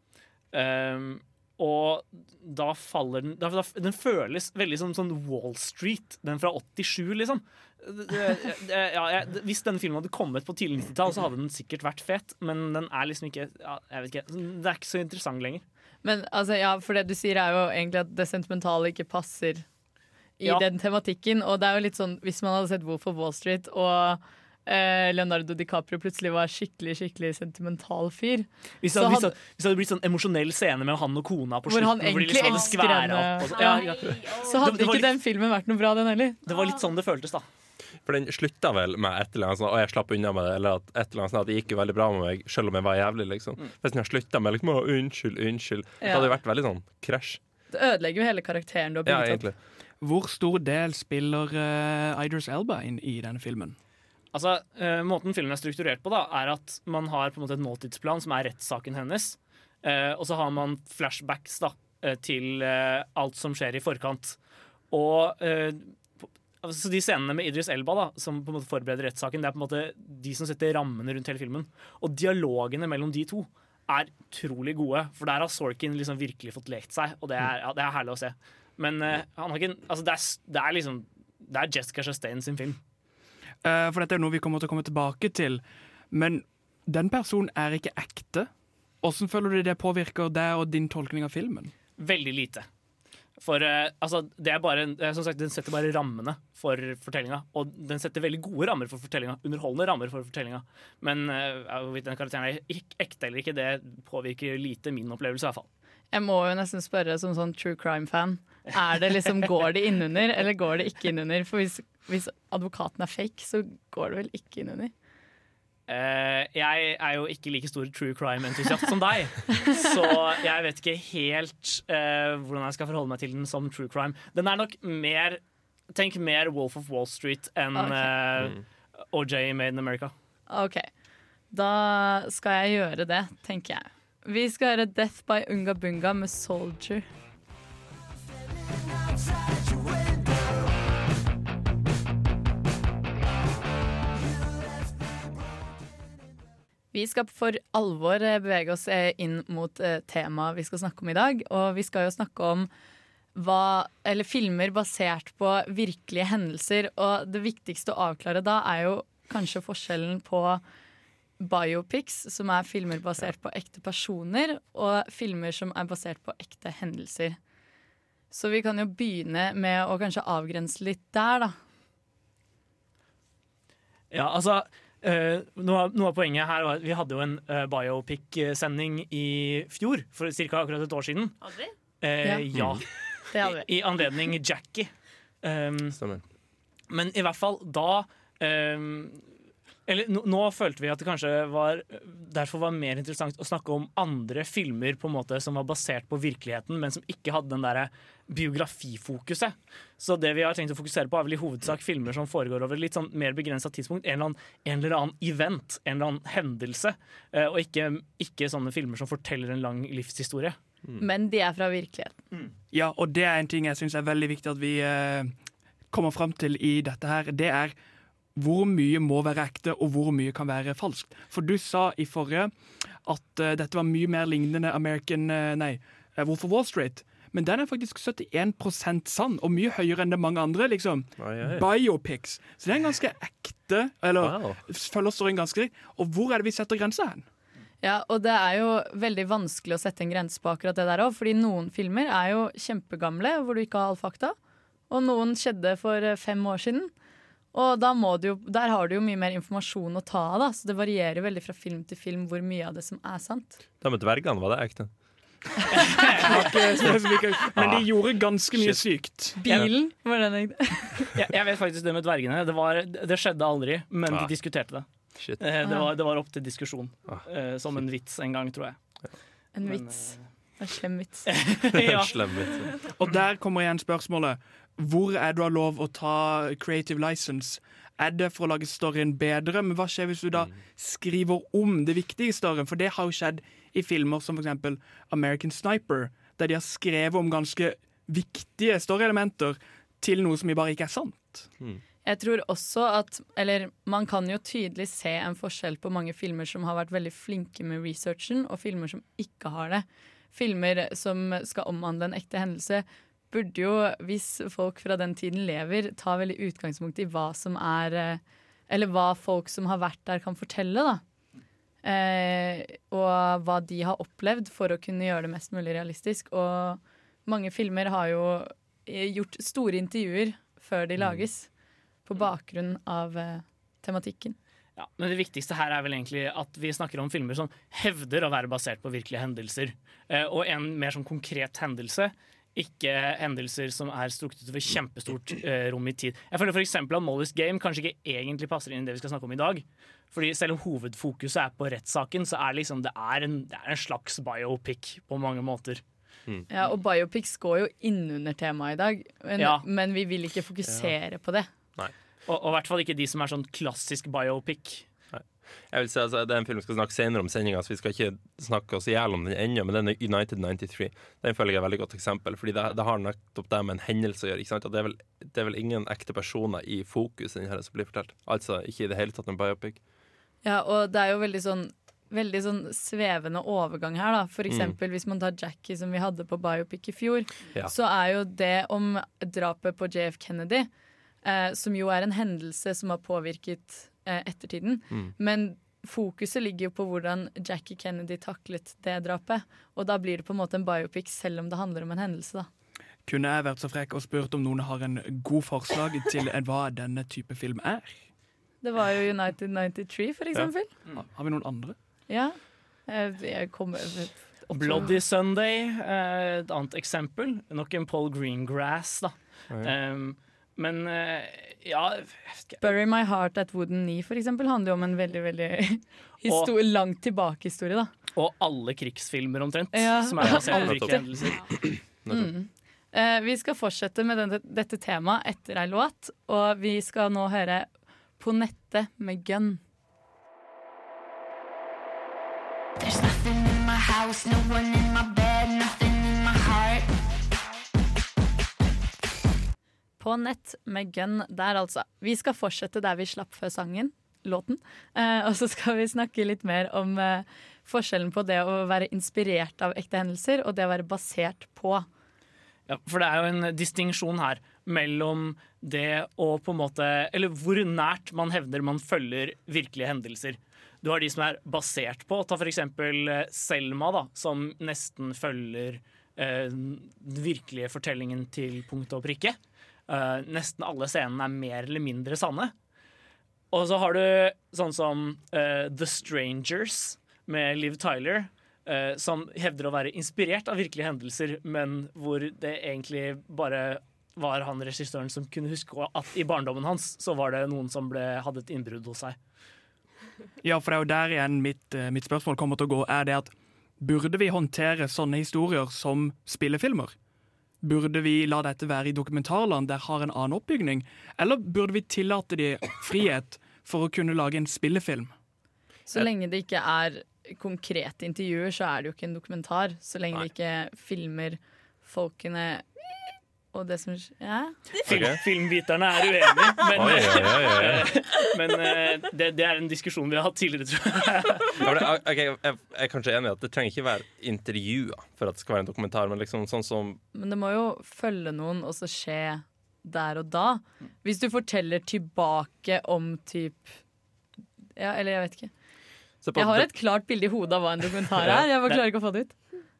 Um, og da faller den da, Den føles veldig som sånn Wall Street, den fra 87, liksom. Ja, jeg, hvis denne filmen hadde kommet på tidlig 90-tall, så hadde den sikkert vært fet, men den er liksom ikke ja, ikke, Det er ikke så interessant lenger.
Men altså, ja, for det du sier er jo egentlig at det sentimentale ikke passer i
Ja.
den tematikken. Og det er jo litt sånn, hvis man hadde sett Wolf of Wall Street og eh, Leonardo DiCaprio plutselig var skikkelig skikkelig sentimental fyr
Hvis det, hadde,
hadde-
hvis det hadde blitt sånn emosjonell scene med han og kona på
Hvor han
egentlig hvor de liksom
elsker henne.
så-
Ja.
ja, ja.
Så hadde
Det- det var
ikke den filmen vært noe bra, den heller.
Det var litt sånn det føltes, da.
For den slutta vel med et eller annet sånn Og jeg slapp unna med det, eller at et eller annet sånn at det gikk jo veldig bra med meg, selv om jeg var jævlig, liksom. Hvis den har slutta med liksom Å, unnskyld, unnskyld, det hadde jo vært veldig sånn krasj.
Det ødelegger jo hele karakteren du har
Ja,
opp.
Hvor stor del spiller uh, Idris Elba inn i denne filmen?
Altså, uh, Måten filmen er strukturert på, da, er at man har på en måte et nåtidsplan som er rettssaken hennes. Uh, og så har man flashbacks da, til alt som skjer i forkant. Og altså, De scenene med Idris Elba da, som på en måte forbereder rettssaken, det er på en måte de som setter rammene rundt hele filmen. Og dialogene mellom de to er utrolig gode, for der har Sorkin liksom virkelig fått lekt seg, og det er, ja, det er herlig å se. Men uh, han har ikke, altså, det, er, det er liksom Det er Jessica Chastain sin film.
Uh, for dette er noe vi kommer til å komme tilbake til. Men den personen er ikke ekte. Hvordan føler du det påvirker deg og din tolkning av filmen?
Veldig lite. For uh, altså, det er bare, som sagt, Den setter bare rammene for fortellinga. Og den setter veldig gode rammer for fortellinga. Underholdende rammer for fortellinga. Men uh, hvorvidt den karakteren er ekte eller ikke, det påvirker lite min opplevelse. i hvert fall.
Jeg må jo nesten spørre som sånn true crime-fan. Er det liksom, Går det innunder, eller går det ikke innunder? For hvis, hvis advokaten er fake, så går det vel ikke innunder?
Uh, jeg er jo ikke like stor true crime-entusiast som deg, så jeg vet ikke helt uh, hvordan jeg skal forholde meg til den som true crime. Den er nok mer Tenk mer Wolf of Wall Street enn
okay.
uh, OJ Made in America.
OK. Da skal jeg gjøre det, tenker jeg. Vi skal høre 'Death by Unga Bunga' med 'Soldier'. Vi skal for alvor eh, bevege oss eh, inn mot eh, temaet vi skal snakke om i dag. Og vi skal jo snakke om hva, filmer basert på virkelige hendelser. Og det viktigste å avklare da er jo kanskje forskjellen på biopics, som er filmer basert på ekte personer, og filmer som er basert på ekte hendelser. Så vi kan jo begynne med å kanskje avgrense litt der, da.
Ja, altså Uh, noe, av, noe av poenget her var at vi hadde jo en uh, biopic-sending i fjor, for ca. akkurat et år siden.
Hadde vi?
Uh,
Ja.
ja.
Det hadde vi.
I, I anledning Jackie. Um, men i hvert fall da um, eller nå, nå følte vi at det kanskje var derfor var mer interessant å snakke om andre filmer på en måte som var basert på virkeligheten, men som ikke hadde den der biografifokuset. Så det vi har tenkt å fokusere på, er vel i hovedsak filmer som foregår over litt sånn mer begrensa tidspunkt. En eller, annen, en eller annen event, en eller annen hendelse. eh, Og ikke, ikke sånne filmer som forteller en lang livshistorie.
Men de er fra virkeligheten.
Ja, og det er en ting jeg syns er veldig viktig at vi eh, kommer fram til i dette her. Det er hvor mye må være ekte, og hvor mye kan være falskt. For du sa i forrige at uh, dette var mye mer lignende American uh, Nei, eh, Wolf of Wall Street. Men den er faktisk 71% sann, og mye høyere enn det mange andre. liksom.
Oi, oi.
Biopics. Så det er en ganske ekte Eller
Wow.
følger storyen ganske riktig. Og hvor er det vi setter grensa hen?
Ja, og det er jo veldig vanskelig å sette en grense på akkurat det der òg, fordi noen filmer er jo kjempegamle, hvor du ikke har all fakta, og noen skjedde for fem år siden. Og da må du jo, der har du jo mye mer informasjon å ta av, da, så det varierer veldig fra film til film hvor mye av det som er sant.
Det med dvergene, var det ekte?
Men de gjorde ganske mye sykt.
Bilen var den ekte? *laughs*
jeg, vet faktisk det med dvergene. Det, var, det skjedde aldri, men
Ah.
de diskuterte det.
Shit.
Eh, Det var, det var opp til diskusjon. eh, som en vits en gang, tror jeg.
En vits. *laughs* En slem vits.
Ja.
Og der kommer igjen spørsmålet. Hvor er du har lov å ta creative license? Er det for å lage storyen bedre, men hva skjer hvis du da skriver om det viktige i storyen? For det har jo skjedd i filmer som f.eks. American Sniper, der de har skrevet om ganske viktige storyelementer til noe som bare ikke er sant.
Jeg tror også at Eller man kan jo tydelig se en forskjell på mange filmer som har vært veldig flinke med researchen, og filmer som ikke har det. filmer som skal omhandle en ekte hendelse, burde jo, hvis folk fra den tiden lever, ta veldig utgangspunkt i hva som er eh, Eller hva folk som har vært der, kan fortelle, da. Eh, og hva de har opplevd, for å kunne gjøre det mest mulig realistisk. Og mange filmer har jo eh, gjort store intervjuer før de lages, på bakgrunn av eh, tematikken.
Ja, men det viktigste her er vel egentlig at vi snakker om filmer som hevder å være basert på virkelige hendelser. Eh, og en mer sånn konkret hendelse. Ikke hendelser som er strukket over kjempestort eh, rom i tid. Jeg føler f.eks. at Molly's Game kanskje ikke egentlig passer inn i det vi skal snakke om i dag. Fordi Selv om hovedfokuset er på rettssaken, så er liksom, det, er en, det er en slags biopic på mange måter.
Ja, og biopics går jo innunder temaet i dag, men,
Ja.
men vi vil ikke fokusere på det.
Og, og i hvert fall ikke de som er sånn klassisk biopic.
Jeg vil si, altså, Det er en film vi skal snakke senere om sendinga, så vi skal ikke snakke oss i hjel om den ennå. Men den er United 93. Den føler jeg er et veldig godt eksempel. Fordi det, det har nettopp det med en hendelse å gjøre. ikke sant? Det, er vel, det er vel ingen ekte personer i fokus i denne som blir fortalt. Altså ikke i det hele tatt en biopic.
Ja, og det er jo veldig sånn Veldig sånn svevende overgang her, da. For eksempel hvis man tar Jackie, som vi hadde på biopic i fjor,
Ja.
så er jo det om drapet på JF Kennedy, eh, som jo er en hendelse som har påvirket ettertiden.
Mm.
Men fokuset ligger jo på hvordan Jackie Kennedy taklet det drapet. Og da blir det på en måte en biopic, selv om det handler om en hendelse, da.
Kunne jeg vært så frekk og spurt om noen har en god forslag til en- hva denne type film er?
Det var jo United 93, for eksempel.
Har vi noen andre?
Ja. Jeg, jeg kommer opp-
Bloody Sunday, eh, et annet eksempel. Nok en Paul Greengrass, da.
Ja.
Um, men eh, ja
Bury My Heart at Wooden Knee for eksempel, handler jo om en veldig veldig og, langt tilbake-historie. da.
Og alle krigsfilmer omtrent,
Ja.
som er basert på
Alltid. Mm. Uh, vi skal fortsette med denne, dette temaet etter ei låt, og vi skal nå høre På nettet med Gun.
There's nothing in my house, no one in my bed, nothing
På nett med Gunn der, altså. Vi skal fortsette der vi slapp før sangen, låten. Eh, og så skal vi snakke litt mer om eh, forskjellen på det å være inspirert av ekte hendelser, og det å være basert på.
Ja, for det er jo en distinksjon her mellom det å på en måte Eller hvor nært man hevder man følger virkelige hendelser. Du har de som er basert på. Ta eksempel eh, Selma, da, som nesten følger eh, den virkelige fortellingen til punkt og prikke. Eh, nesten alle scenene er mer eller mindre sanne. Og så har du sånn som uh, The Strangers med Liv Tyler. uh, som hevder å være inspirert av virkelige hendelser, men hvor det egentlig bare var han regissøren som kunne huske at i barndommen hans så var det noen som ble, hadde et innbrudd hos seg.
Ja, for det er jo der igjen mitt, mitt spørsmål kommer til å gå. Er det at Burde vi håndtere sånne historier som spillefilmer? Burde vi la dette være i dokumentarland der har en annen oppbygning? Eller burde vi tillate de frihet for å kunne lage en spillefilm?
Så lenge det ikke er konkrete intervjuer, så er det jo ikke en dokumentar. Så lenge de ikke filmer folkene og det som ja.
Film, Filmviterne er uenige, men,
Oi, oi, oi, oi.
men eh, det, det er en diskusjon vi har hatt tidligere, tror jeg.
Ja, men det- ok, jeg, jeg er kanskje enig i at det trenger ikke være intervjuer for at det skal være en dokumentar, men liksom sånn som
Men det må jo følge noen og så skje der og da. Hvis du forteller tilbake om typ Ja, eller jeg vet ikke. Jeg har et klart bilde i hodet av hva en dokumentar er. Jeg bare klarer ikke å få det ut.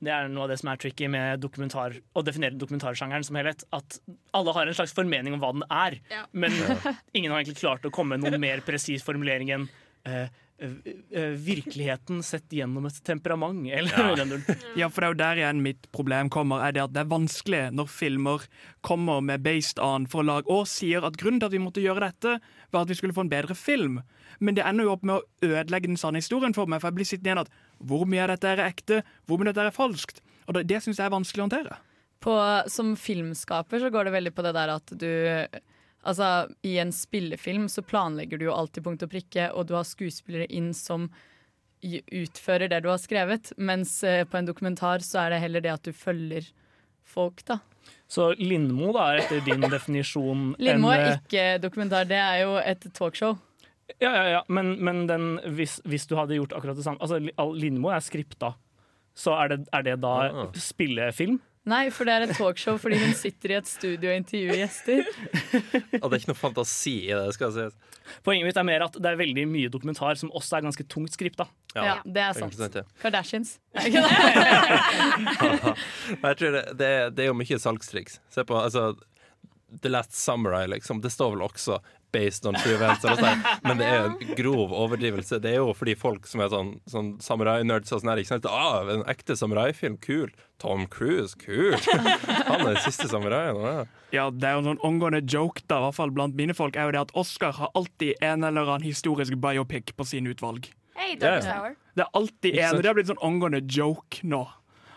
Det er noe av det som er tricky med dokumentar å definere dokumentarsjangeren som helhet. At alle har en slags formening om hva den er, men ingen har egentlig klart å komme med noen mer presis formulering enn eh, virkeligheten sett gjennom et temperament, eller noe duren.
Ja, for det er jo der igjen mitt problem kommer, er det at det er vanskelig når filmer kommer med based on for å lage, og sier at grunnen til at vi måtte gjøre dette, var at vi skulle få en bedre film. Men det ender jo opp med å ødelegge den sanne historien for meg, for jeg blir sittende igjen at hvor mye av dette er ekte, hvor mye av dette er falskt. Og det, det syns jeg er vanskelig å håndtere.
På, som filmskaper så går det veldig på det der at du Altså, i en spillefilm så planlegger du jo alltid punkt og prikke, og du har skuespillere inn som utfører det du har skrevet, mens eh, på en dokumentar så er det heller det at du følger folk, da.
Så Lindmo da, er etter din *laughs* definisjon
Lindmo er
eh,
ikke dokumentar, det er jo et talkshow.
Ja, ja, ja, men, men den, hvis, hvis du hadde gjort akkurat det samme altså, Li- Lindmo er skripta. så er det, er det da
Ah.
spillefilm?
Nei, for det er et talkshow fordi hun sitter i et studio og intervjuer gjester.
Og *laughs* det er ikke noe fantasi i det, skal jeg si.
Poenget mitt er mer at det er veldig mye dokumentar som også er ganske tungt skripta.
Ja, det er sant.
sant, ja.
Kardashians. *laughs* *laughs*
Jeg tror det, det, er- det er jo mye salgstriks. Se på altså, The Last Samurai, liksom. Det står vel også 'based on true events', eller sånn, men det er en grov overdrivelse. Det er jo fordi folk som er sånn, sånn samurai-nerds og sånn her, ikke sant. Ah, en ekte samurai-film, kul. Tom Cruise, kult. Han er den siste samuraien. Ja.
Ja, det er jo en sånn omgående joke da, i hvert fall blant mine folk, er jo det at Oscar har alltid en eller annen historisk biopic på sine utvalg.
Hey. Hour.
Det er alltid en, og det har blitt sånn omgående joke nå.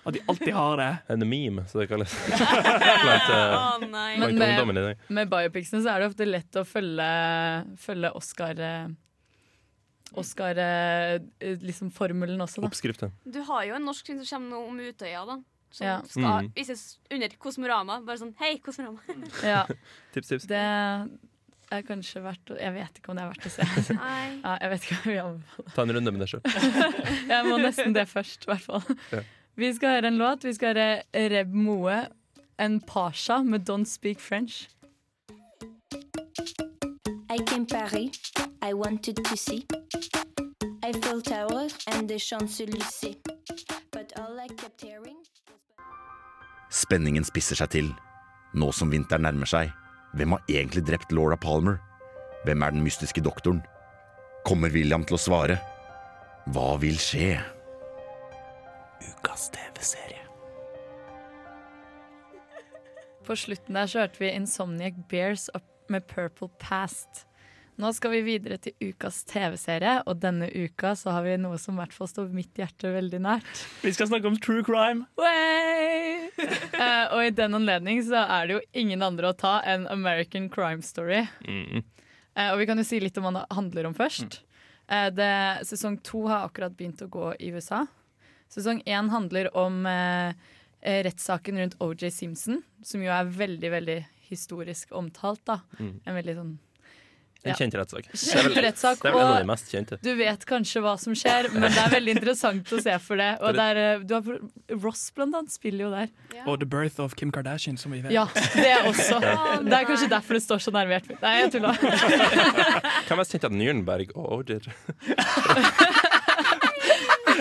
At de alltid har det. *laughs*
En meme, så det kalles. Blant, *laughs* uh,
Å, nei.
Men med, med biopicsene så er det ofte lett å følge, følge Oscar eh, Oscar eh, liksom formelen også, da.
Oppskriften.
Du har jo en norsk film som kommer nå om Utøya, da. Som
Ja.
skal
Mm.
vises under Kosmorama. Bare sånn Hei, Kosmorama. *laughs*
Ja.
Tips, tips.
Det er kanskje verdt å Jeg vet ikke om det er verdt å se.
Nei.
Ja, jeg vet ikke om vi anbefaler
Ta en runde med deg sjøl.
Jeg må nesten det først, i hvert fall.
Ja.
Vi skal høre en låt. Vi skal høre Reb Moe, en pasha med Don't Speak French.
I came Paris, I wanted to see Eiffel Tower and the Champs-Élysées. But all I kept hearing
Spenningen spisser seg til. Nå som vinteren nærmer seg, hvem har egentlig drept Laura Palmer? Hvem er den mystiske doktoren? Kommer William til å svare? Hva vil skje? Ukas TV-serie.
På slutten der så hørte vi Insomniac Bears opp med Purple Past. Nå skal vi videre til ukas TV-serie, og denne uka så har vi noe som i hvert fall står mitt hjerte veldig nært.
Vi skal snakke om true crime. *laughs*
Eh, og i den anledning så er det jo ingen andre å ta enn American Crime Story.
Mm.
Uh, og vi kan jo si litt om hva det handler om først. Eh, det, sesong to har akkurat begynt å gå i USA. Sesong én handler om eh, eh, rettssaken rundt OJ Simpson, som jo er veldig, veldig historisk omtalt. da.
Mm.
En veldig sånn
En kjent rettssak. Det er
Kjent
vel-
rettssak,
Det er vel en av de mest kjente.
Du vet kanskje hva som skjer, men det er veldig interessant å se for det. Og der, eh, du har, Ross blant annet spiller jo der.
Og The Birth of Kim Kardashian, som vi vet.
Ja, det også. Det er kanskje derfor det står så nervert. Nei, jeg tulla.
Hvem er mest kjent av Nürnberg og OJ? *laughs*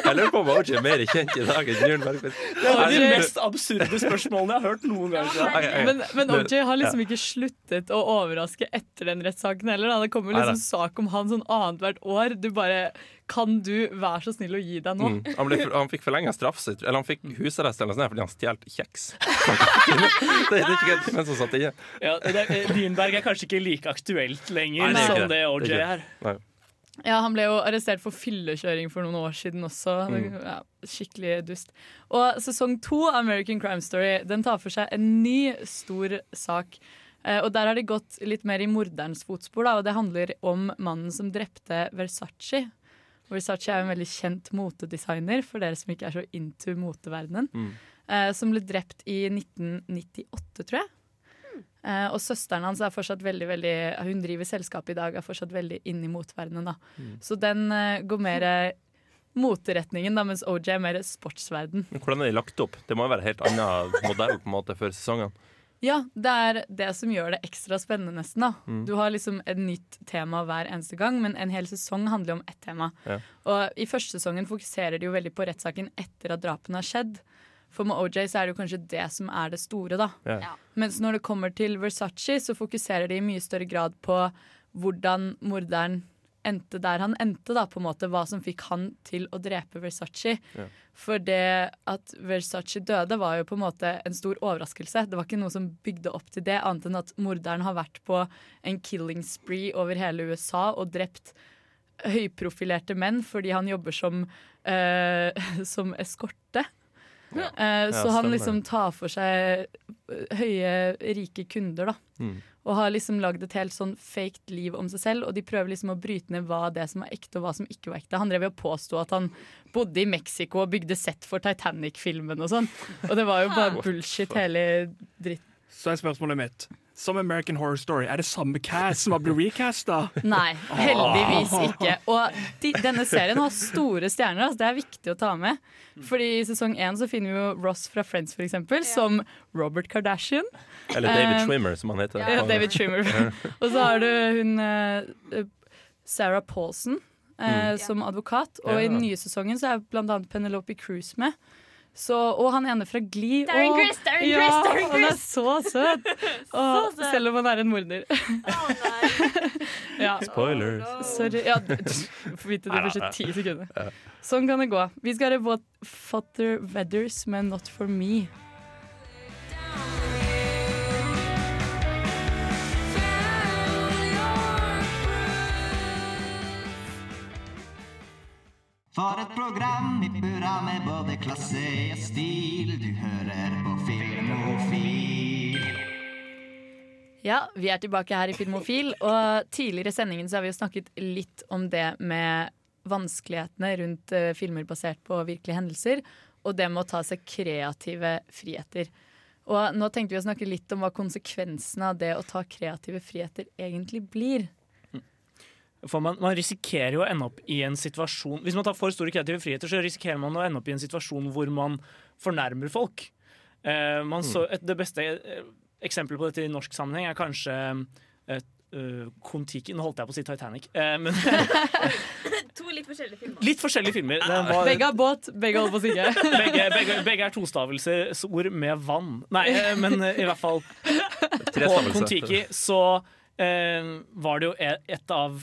Jeg lurer på om OJ er mer kjent i dag enn Nürnberg.
Det var de mest absurde spørsmålene jeg har hørt noen gang.
Men, men OJ har liksom ikke sluttet å overraske etter den rettssaken heller. da. Det kommer liksom sak om han sånn annethvert år. Du bare Kan du være så snill å gi deg nå?
Mm. Han, ble, han fikk forlenga straff sitt, eller han fikk husarrest eller noe sånt fordi han stjal kjeks. *laughs* det, det er ikke helt som satt inne.
Ja, Dynberg er- er kanskje ikke like aktuelt lenger
Nei, det ikke
som det
det.
OJ
er. Nei.
Ja, Han ble jo arrestert for fyllekjøring for noen år siden også.
Mm.
Ja, skikkelig dust. Og sesong to av American Crime Story Den tar for seg en ny stor sak. Eh, og Der har de gått litt mer i morderens fotspor, da, og det handler om mannen som drepte Versace. Versace er en veldig kjent motedesigner, for dere som ikke er så into moteverdenen.
Mm.
eh, som ble drept i 1998, tror jeg. Eh, og søsteren hans er fortsatt veldig, veldig Hun driver selskapet i dag, er fortsatt veldig inn i motverdenen. da.
Mm.
Så den uh, går mer moteretningen, da, mens OJ er mer sportsverden.
Men hvordan er de lagt opp? Det må jo være helt annen modell på en måte før sesongen?
Ja, det er det som gjør det ekstra spennende, nesten. da.
Mm.
Du har liksom et nytt tema hver eneste gang, men en hel sesong handler om ett tema.
Ja.
Og i første sesongen fokuserer de jo veldig på rettssaken etter at drapene har skjedd. For med OJ så er det jo kanskje det som er det store, da.
Ja.
Mens når det kommer til Versace, så fokuserer de i mye større grad på hvordan morderen endte der han endte, da, på en måte. Hva som fikk han til å drepe Versace.
Ja.
For det at Versace døde, var jo på en måte en stor overraskelse. Det var ikke noe som bygde opp til det, annet enn at morderen har vært på en killing spree over hele USA og drept høyprofilerte menn fordi han jobber som, eh, *laughs* som eskorte.
Ja.
Eh,
Ja,
så han liksom tar for seg eh, høye, rike kunder, da.
Mm.
Og har liksom lagd et helt sånn faked liv om seg selv, og de prøver liksom å bryte ned hva det som var ekte, og hva som ikke var ekte. Han drev jo og påsto at han bodde i Mexico og bygde sett for Titanic-filmen og sånn. Og det var jo bare bullshit, hele dritten.
Så er spørsmålet mitt som American Horror Story. Er det samme cast som har blitt recasta?
Nei, heldigvis ikke. Og de, denne serien har store stjerner, altså det er viktig å ta med. Fordi I sesong én så finner vi jo Ross fra Friends for eksempel, som Robert Kardashian.
Eller David
Trimmer,
Schwimmer, som han heter.
Ja, David Schwimmer. *laughs* Og så har du hun eh, Sarah Paulson eh,
Mm.
som advokat. Og i den nye sesongen så er annet Penelope Cruz med. Så, og han ene fra Glee.
Darren Chris, Darren
ja,
Chris Darren
Han er så søt! *laughs* Og,
søt.
selv om han er en morder. *laughs* ja.
Spoilers.
Sorry. Ja, Få vite det første ti sekunder. Sånn kan det gå. Vi skal høre What Father Weathers med Not For Me.
For et program i burra med både klasse og stil. Du hører på Filmofil.
Ja, vi er tilbake her i Filmofil, og tidligere i sendingen så har vi jo snakket litt om det med vanskelighetene rundt eh, filmer basert på virkelige hendelser, og det med å ta seg kreative friheter. Og nå tenkte vi å snakke litt om hva konsekvensene av det å ta kreative friheter egentlig blir.
For man, man risikerer jo å ende opp i en situasjon Hvis man tar for store kreative friheter, så risikerer man å ende opp i en situasjon hvor man fornærmer folk. Eh, man så, et, det beste eh, eksempelet på dette i norsk sammenheng er kanskje eh, eh, Kon-Tiki. Nå holdt jeg på å si Titanic. Eh, men *laughs*
To litt forskjellige filmer.
litt forskjellige filmer. Var-
Begge har båt, begge holder på å synke. *laughs*
begge, begge, begge er tostavelsesord med vann. Nei, eh, men i hvert fall *laughs* På. Kon-Tiki så var det jo e- et av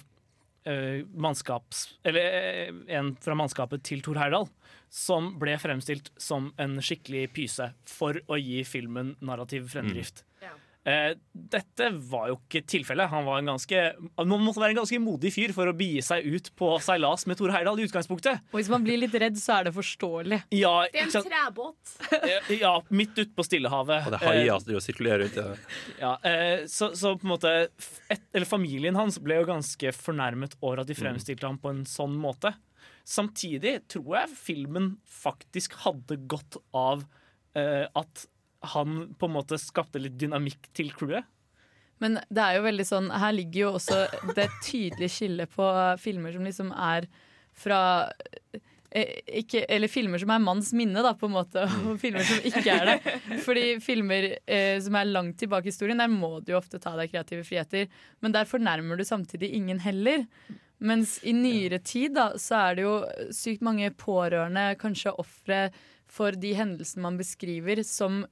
mannskaps... Eller eh, en fra mannskapet til Thor Heyerdahl som ble fremstilt som en skikkelig pyse for å gi filmen narrativ fremdrift. Eh, dette var jo ikke tilfellet. Han var en ganske, man måtte være en ganske modig fyr for å begi seg ut på seilas med Tore Heyerdahl i utgangspunktet.
Og hvis man blir litt redd, så er det forståelig.
Ja,
Det er en trebåt.
Eh, ja midt ute på Stillehavet.
Og det er haier som driver og sirkulerer rundt.
Ja, eh, så, så på en måte et, Eller familien hans ble jo ganske fornærmet over at de fremstilte ham på en sånn måte. Samtidig tror jeg filmen faktisk hadde godt av eh, at han på en måte skapte litt dynamikk til crewet.
Men det er jo veldig sånn Her ligger jo også det tydelige skillet på filmer som liksom er fra eh, ikke, eller filmer som er manns minne, da, på en måte, og filmer som ikke er det. Fordi filmer eh, som er langt tilbake i historien, der må du jo ofte ta deg kreative friheter. Men der fornærmer du samtidig ingen heller. Mens i nyere tid da, så er det jo sykt mange pårørende, kanskje ofre for de hendelsene man beskriver, som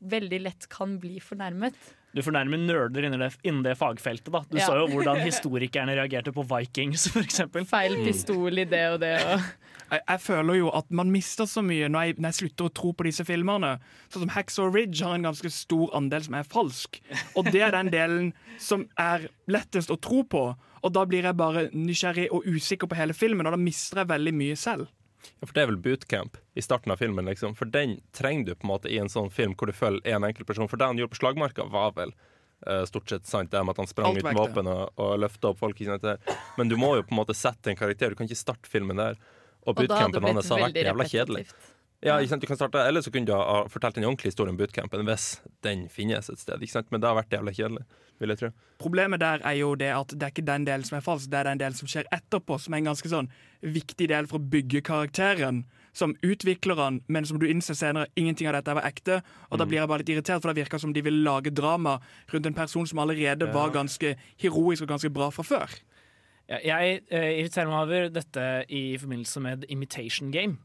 veldig lett kan bli fornærmet.
Du fornærmer nerder innen det, innen det fagfeltet. da Du
Ja.
så jo hvordan *laughs* historikerne reagerte på Vikings, f.eks.
Feil pistol i det og det. Og *laughs*
jeg, jeg føler jo at man mister så mye når jeg, når jeg slutter å tro på disse filmene. Sånn som Hacksaw Ridge har en ganske stor andel som er falsk. Og det er den delen som er lettest å tro på. Og da blir jeg bare nysgjerrig og usikker på hele filmen, og da mister jeg veldig mye selv.
Ja, for Det er vel bootcamp i starten av filmen. liksom For den trenger du på en måte i en sånn film hvor du følger en enkelt person. For det han gjorde på slagmarka, var vel uh, stort sett sant. Det med at han sprang
Alt
ut med våpen og, og løfta opp folk. Men du må jo på en måte sette en karakter. Du kan ikke starte filmen der. Og bootcampen hans har vært jævla kjedelig. Ja, ikke sant? Du kan starte, Eller så kunne du ha fortalt en ordentlig historie om bootcampen hvis den finnes et sted. Ikke sant? Men det har vært jævla kjedelig, vil jeg tro.
Problemet der er jo det at det er ikke den delen som er falsk, det er den delen som skjer etterpå, som er en ganske sånn viktig del for å bygge karakteren. Som utvikler han, men som du innser senere ingenting av dette var ekte. Og da blir jeg bare litt irritert, for det virker som de vil lage drama rundt en person som allerede
Ja.
var ganske heroisk og ganske bra fra før.
Ja, jeg eh, irriterer meg over dette i forbindelse med The Imitation Game.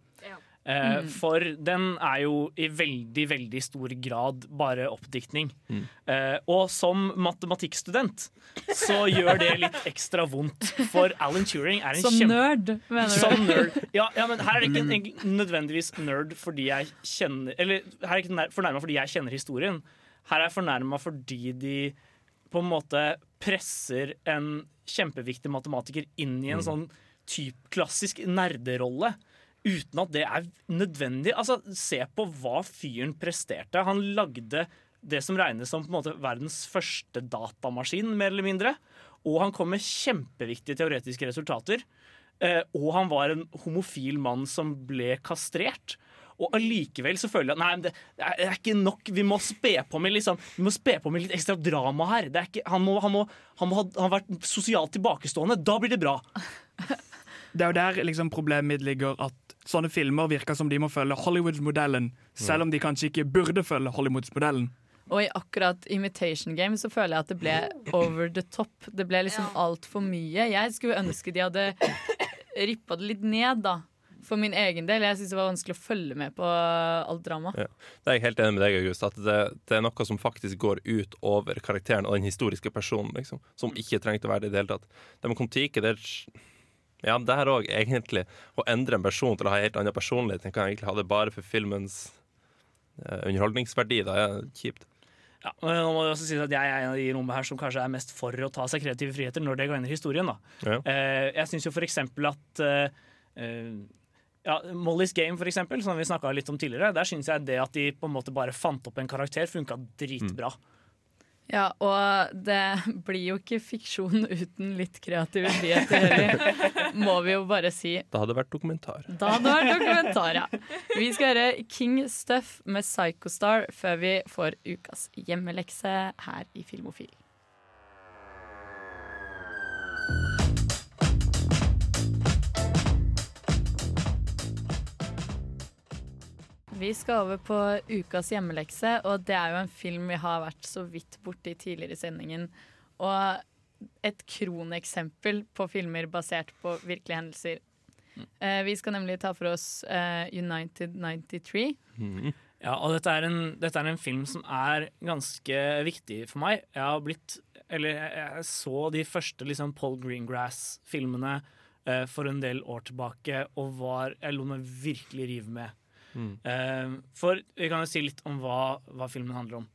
Eh,
Mm.
For den er jo i veldig, veldig stor grad bare oppdiktning. Eh, og som matematikkstudent så gjør det litt ekstra vondt. For Alan Turing er en
Som
kjempe...
nerd, mener du?
Som nerd. Ja, ja, men her er det ikke egentlig nødvendigvis nerd fordi jeg kjenner Eller her er det ikke fornærma fordi jeg kjenner historien. Her er jeg fornærma fordi de på en måte presser en kjempeviktig matematiker inn i en
Mm.
sånn typ klassisk nerderolle. Uten at det er nødvendig. Altså, Se på hva fyren presterte. Han lagde det som regnes som på en måte verdens første datamaskin, mer eller mindre. Og han kom med kjempeviktige teoretiske resultater. Eh, og han var en homofil mann som ble kastrert. Og allikevel så føler jeg at nei, det, det er- ikke nok. Vi må spe på med, liksom, vi må spe på med litt ekstra drama her. Er ikke, han, må, han, må, han må ha han vært sosialt tilbakestående. Da blir det bra. *laughs*
Det er jo der liksom problemet mitt ligger, at sånne filmer virker som de må følge Hollywood-modellen, selv om de kanskje ikke burde følge Hollywood-modellen.
Og i akkurat Imitation Game så føler jeg at det ble over the top. Det ble liksom altfor mye. Jeg skulle ønske de hadde rippa det litt ned, da. For min egen del. Jeg syns det var vanskelig å følge med på alt drama.
Ja. Det er jeg helt enig med deg, August. At det, det er noe som faktisk går ut over karakteren og den historiske personen. Liksom, som ikke trengte å være det i det hele tatt. Det med Kon-Tiki, det er Ja, det her òg, egentlig. Å endre en person til å ha en helt annen personlighet enn kan egentlig ha det bare for filmens eh, underholdningsverdi. Da er kjipt.
Ja, men nå må Jeg også si at Jeg er en av de rommet her som kanskje er mest for å ta seg kreative friheter når det gagner historien. da.
Ja.
Eh, jeg syns jo eksempel at eh, ja, Molly's Game, for eksempel, som vi snakka litt om tidligere, der syns jeg det at de på en måte bare fant opp en karakter, funka dritbra.
Ja, og det blir jo ikke fiksjon uten litt kreative friheter heller, må vi jo bare si.
Da hadde det vært dokumentar.
Da hadde det vært dokumentar, ja. Vi skal høre King Stuff med Psychostar før vi får ukas hjemmelekse her i Filmofil. Vi skal over på ukas hjemmelekse, og det er jo en film vi har vært så vidt borti tidligere i sendingen. Og et kroneksempel på filmer basert på virkelige hendelser. Eh, vi skal nemlig ta for oss eh, United 93.
Ja, og dette er, en, dette er en film som er ganske viktig for meg. Jeg har blitt Eller jeg, jeg så de første liksom, Paul Greengrass-filmene eh, for en del år tilbake, og var Jeg lot meg virkelig rive med.
Mm.
Eh, for vi kan jo si litt om hva, hva filmen handler om.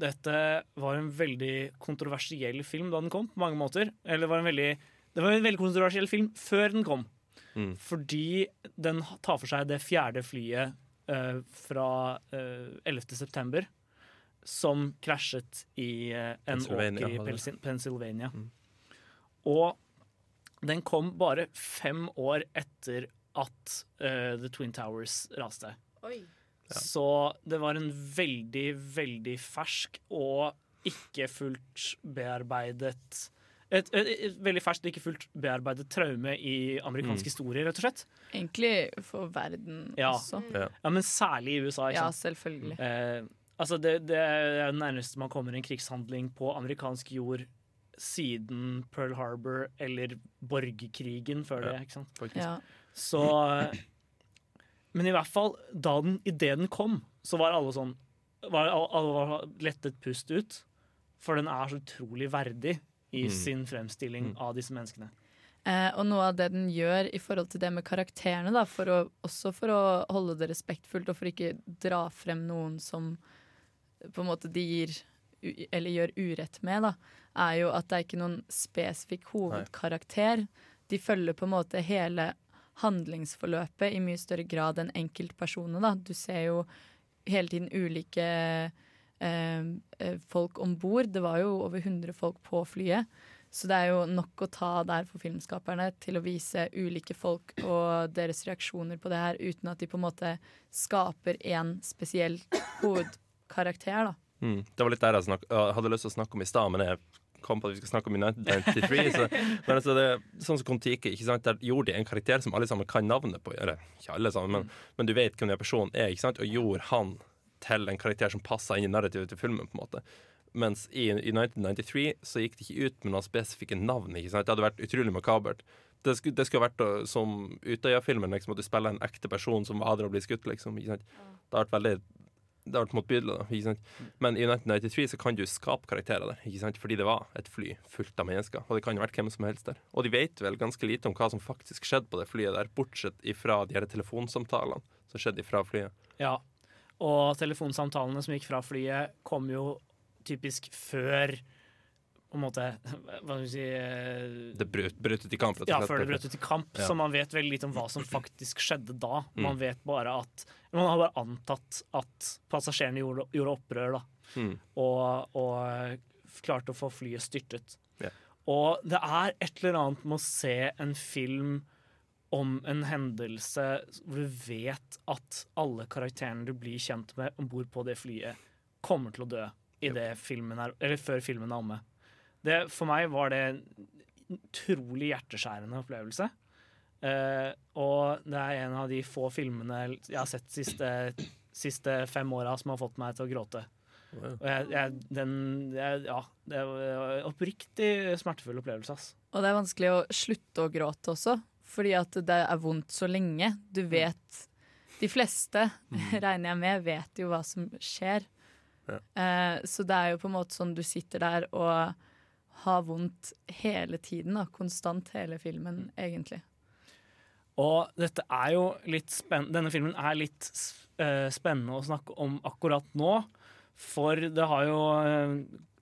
Dette var en veldig kontroversiell film da den kom, på mange måter. Eller det var en veldig, det var en veldig kontroversiell film før den kom.
Mm.
Fordi den tar for seg det fjerde flyet uh, fra uh, 11. september som krasjet i uh, en åker i. Pensil- Pennsylvania. Og den kom bare fem år etter at uh, The Twin Towers raste. Så det var en veldig, veldig fersk og ikke fullt bearbeidet et, et, et veldig ferskt, ikke fullt bearbeidet traume i amerikansk
Mm.
historie, rett og slett.
Egentlig for verden
Ja.
også.
Ja. men særlig i USA. Ikke
Ja,
sant?
selvfølgelig.
Eh, altså det, det er det nærmeste man kommer en krigshandling på amerikansk jord siden Pearl Harbor eller borgerkrigen før det.
Ja,
ikke sant?
faktisk.
Ja.
Så Men i hvert fall, da den, idet den kom, så var alle sånn var, Alle var lettet pust ut. For den er så utrolig verdig i
Mm.
sin fremstilling av disse menneskene.
Eh, og noe av det den gjør i forhold til det med karakterene, da, for å, også for å holde det respektfullt og for ikke dra frem noen som på en måte de gir eller gjør urett med, da, er jo at det er ikke noen spesifikk hovedkarakter. De følger på en måte hele handlingsforløpet i mye større grad enn enkeltpersoner. Da. Du ser jo hele tiden ulike eh, eh, folk om bord. Det var jo over 100 folk på flyet. Så det er jo nok å ta der for filmskaperne til å vise ulike folk og deres reaksjoner på det her, uten at de på en måte skaper én spesiell hovedkarakter, da.
Mm. Det var litt der jeg jeg hadde lyst til å snakke om i stad, men jeg kom på at vi skal snakke om United 93. Så, men altså det, sånn som Kon-Tiki, der gjorde de en karakter som alle sammen kan navnet på. Eller ikke alle sammen, men, men du vet hvem den personen er, ikke sant? og gjorde han til en karakter som passa inn i narrativet til filmen. på en måte Mens i United 93 så gikk det ikke ut med noen spesifikke navn. ikke sant? Det hadde vært utrolig makabert. Det skulle, det skulle vært uh, som Utøya-filmen, liksom, at du spiller en ekte person som var og blir skutt. liksom, ikke sant? Det har vært veldig det har vært motbydelig. da, ikke sant? Men i 1993 så kan du skape karakterer der, ikke sant? fordi det var et fly fullt av mennesker. Og det kan ha vært hvem som helst der. Og de vet vel ganske lite om hva som faktisk skjedde på det flyet der, bortsett ifra de her telefonsamtalene som skjedde ifra flyet.
Ja, og telefonsamtalene som gikk fra flyet, kom jo typisk før på en måte *laughs* Hva skal vi si eh,
Det brøt, brøt ut i kamp.
Ja, før det brøt ut i kamp.
Ja.
Så man vet veldig lite om hva som faktisk skjedde da.
Mm.
Man vet bare at Man har bare antatt at passasjerene gjorde, gjorde opprør, da.
Mm.
Og, og klarte å få flyet styrtet.
Yeah.
Og det er et eller annet med å se en film om en hendelse hvor du vet at alle karakterene du blir kjent med om bord på det flyet, kommer til å dø i det filmen er, eller før filmen er omme. Det, for meg var det en utrolig hjerteskjærende opplevelse. Eh, og det er en av de få filmene jeg har sett de siste, siste fem åra som har fått meg til å gråte. Og jeg, jeg, den, jeg, ja, det var en oppriktig smertefull opplevelse. Ass.
Og det er vanskelig å slutte å gråte også, fordi at det er vondt så lenge. Du vet De fleste, *laughs* regner jeg med, vet jo hva som skjer.
Ja.
Eh, så det er jo på en måte sånn du sitter der og har vondt hele tiden. Da, konstant hele filmen, egentlig.
Og dette er jo litt spennende denne filmen er litt eh, spennende å snakke om akkurat nå. For det har jo eh,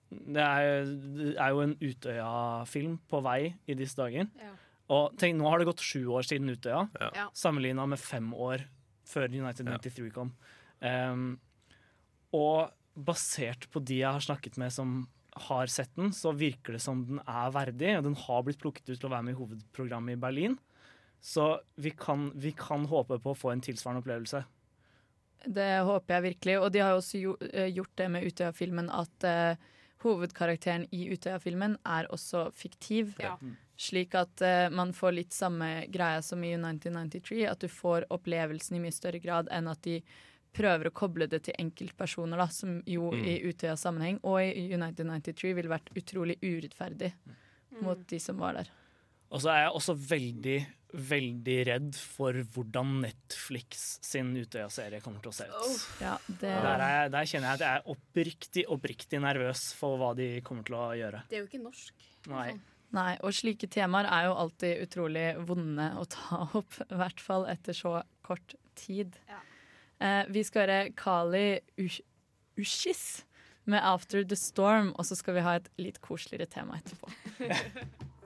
Det er, det er jo en Utøya-film på vei i disse dager.
Ja.
Og tenk, nå har det gått sju år siden Utøya,
Ja. Ja.
sammenligna med fem år før United 93 kom. Um, og basert på de jeg har snakket med som har sett den, så virker det som den er verdig. Og den har blitt plukket ut til å være med i hovedprogrammet i Berlin. Så vi kan, vi kan håpe på å få en tilsvarende opplevelse.
Det håper jeg virkelig. Og de har også eh, gjort det med Utøya-filmen at uh, hovedkarakteren i Utøya-filmen er også fiktiv. Slik at uh, man får litt samme greia som i 1993, at du får opplevelsen i mye større grad enn at de prøver å koble det til enkeltpersoner, da, som jo
Mm.
i Utøya-sammenheng og i United 93 ville vært utrolig urettferdig mot de som var der.
Og så er jeg også veldig, veldig redd for hvordan Netflix sin Utøya-serie kommer til å se ut.
Ja, det...
Der, er, der kjenner jeg at jeg er oppriktig, oppriktig nervøs for hva de kommer til å gjøre.
Det er jo ikke norsk.
Nei.
Nei, og slike temaer er jo alltid utrolig vonde å ta opp, i hvert fall etter så kort tid. Eh, vi skal høre Kali Ush Ushis med 'After the Storm', og så skal vi ha et litt koseligere tema etterpå. *laughs*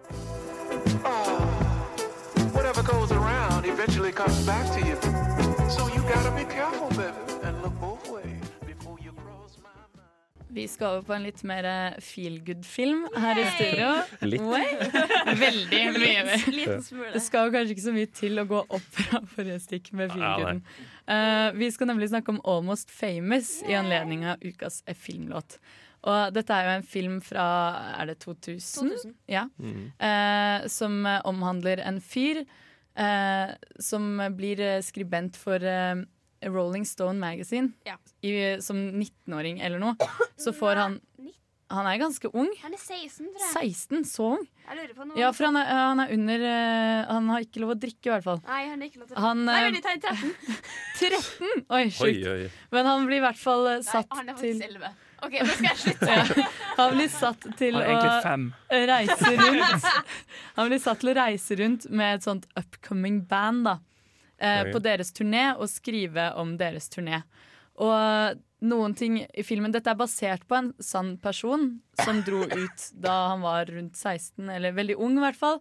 Goes around you. So you gotta be careful, baby, and look
Vi skal over på en litt mer eh, feel good-film her i studio.
Litt. *laughs*
Veldig mye mer. Det skal jo kanskje ikke så mye til å gå opp fra forrige stikk med feel gooden. Eh, vi skal nemlig snakke om Almost Famous i anledning av ukas eh, filmlåt. Og dette er jo en film fra er det 2000?
2000.
Ja.
Mm.
Uh, som omhandler en fyr uh, som blir skribent for Rolling Stone Magazine
Ja.
i, som 19-åring eller noe. *coughs* Så får han Han er ganske ung.
Han er 16, tror jeg.
16, så ung.
Jeg lurer på noe.
Ja, for han er, han er under eh, Han har ikke lov å drikke, i hvert fall.
Nei, han er ikke lov til
Han,
Nei,
eh,
vent litt, han er 13.
13! *laughs* Oi, sjukt. Men han blir i hvert fall satt
Nei,
satt
han er
til
faktisk 11. OK, nå skal jeg slutte. *laughs*
Han blir satt til å
fem.
reise rundt *laughs* Han blir satt til å reise rundt med et sånt upcoming band da eh, På deres turné og skrive om deres turné. Og noen ting i filmen Dette er basert på en sann person Som dro *laughs* ut da han var rundt 16 Eller veldig ung i hvert fall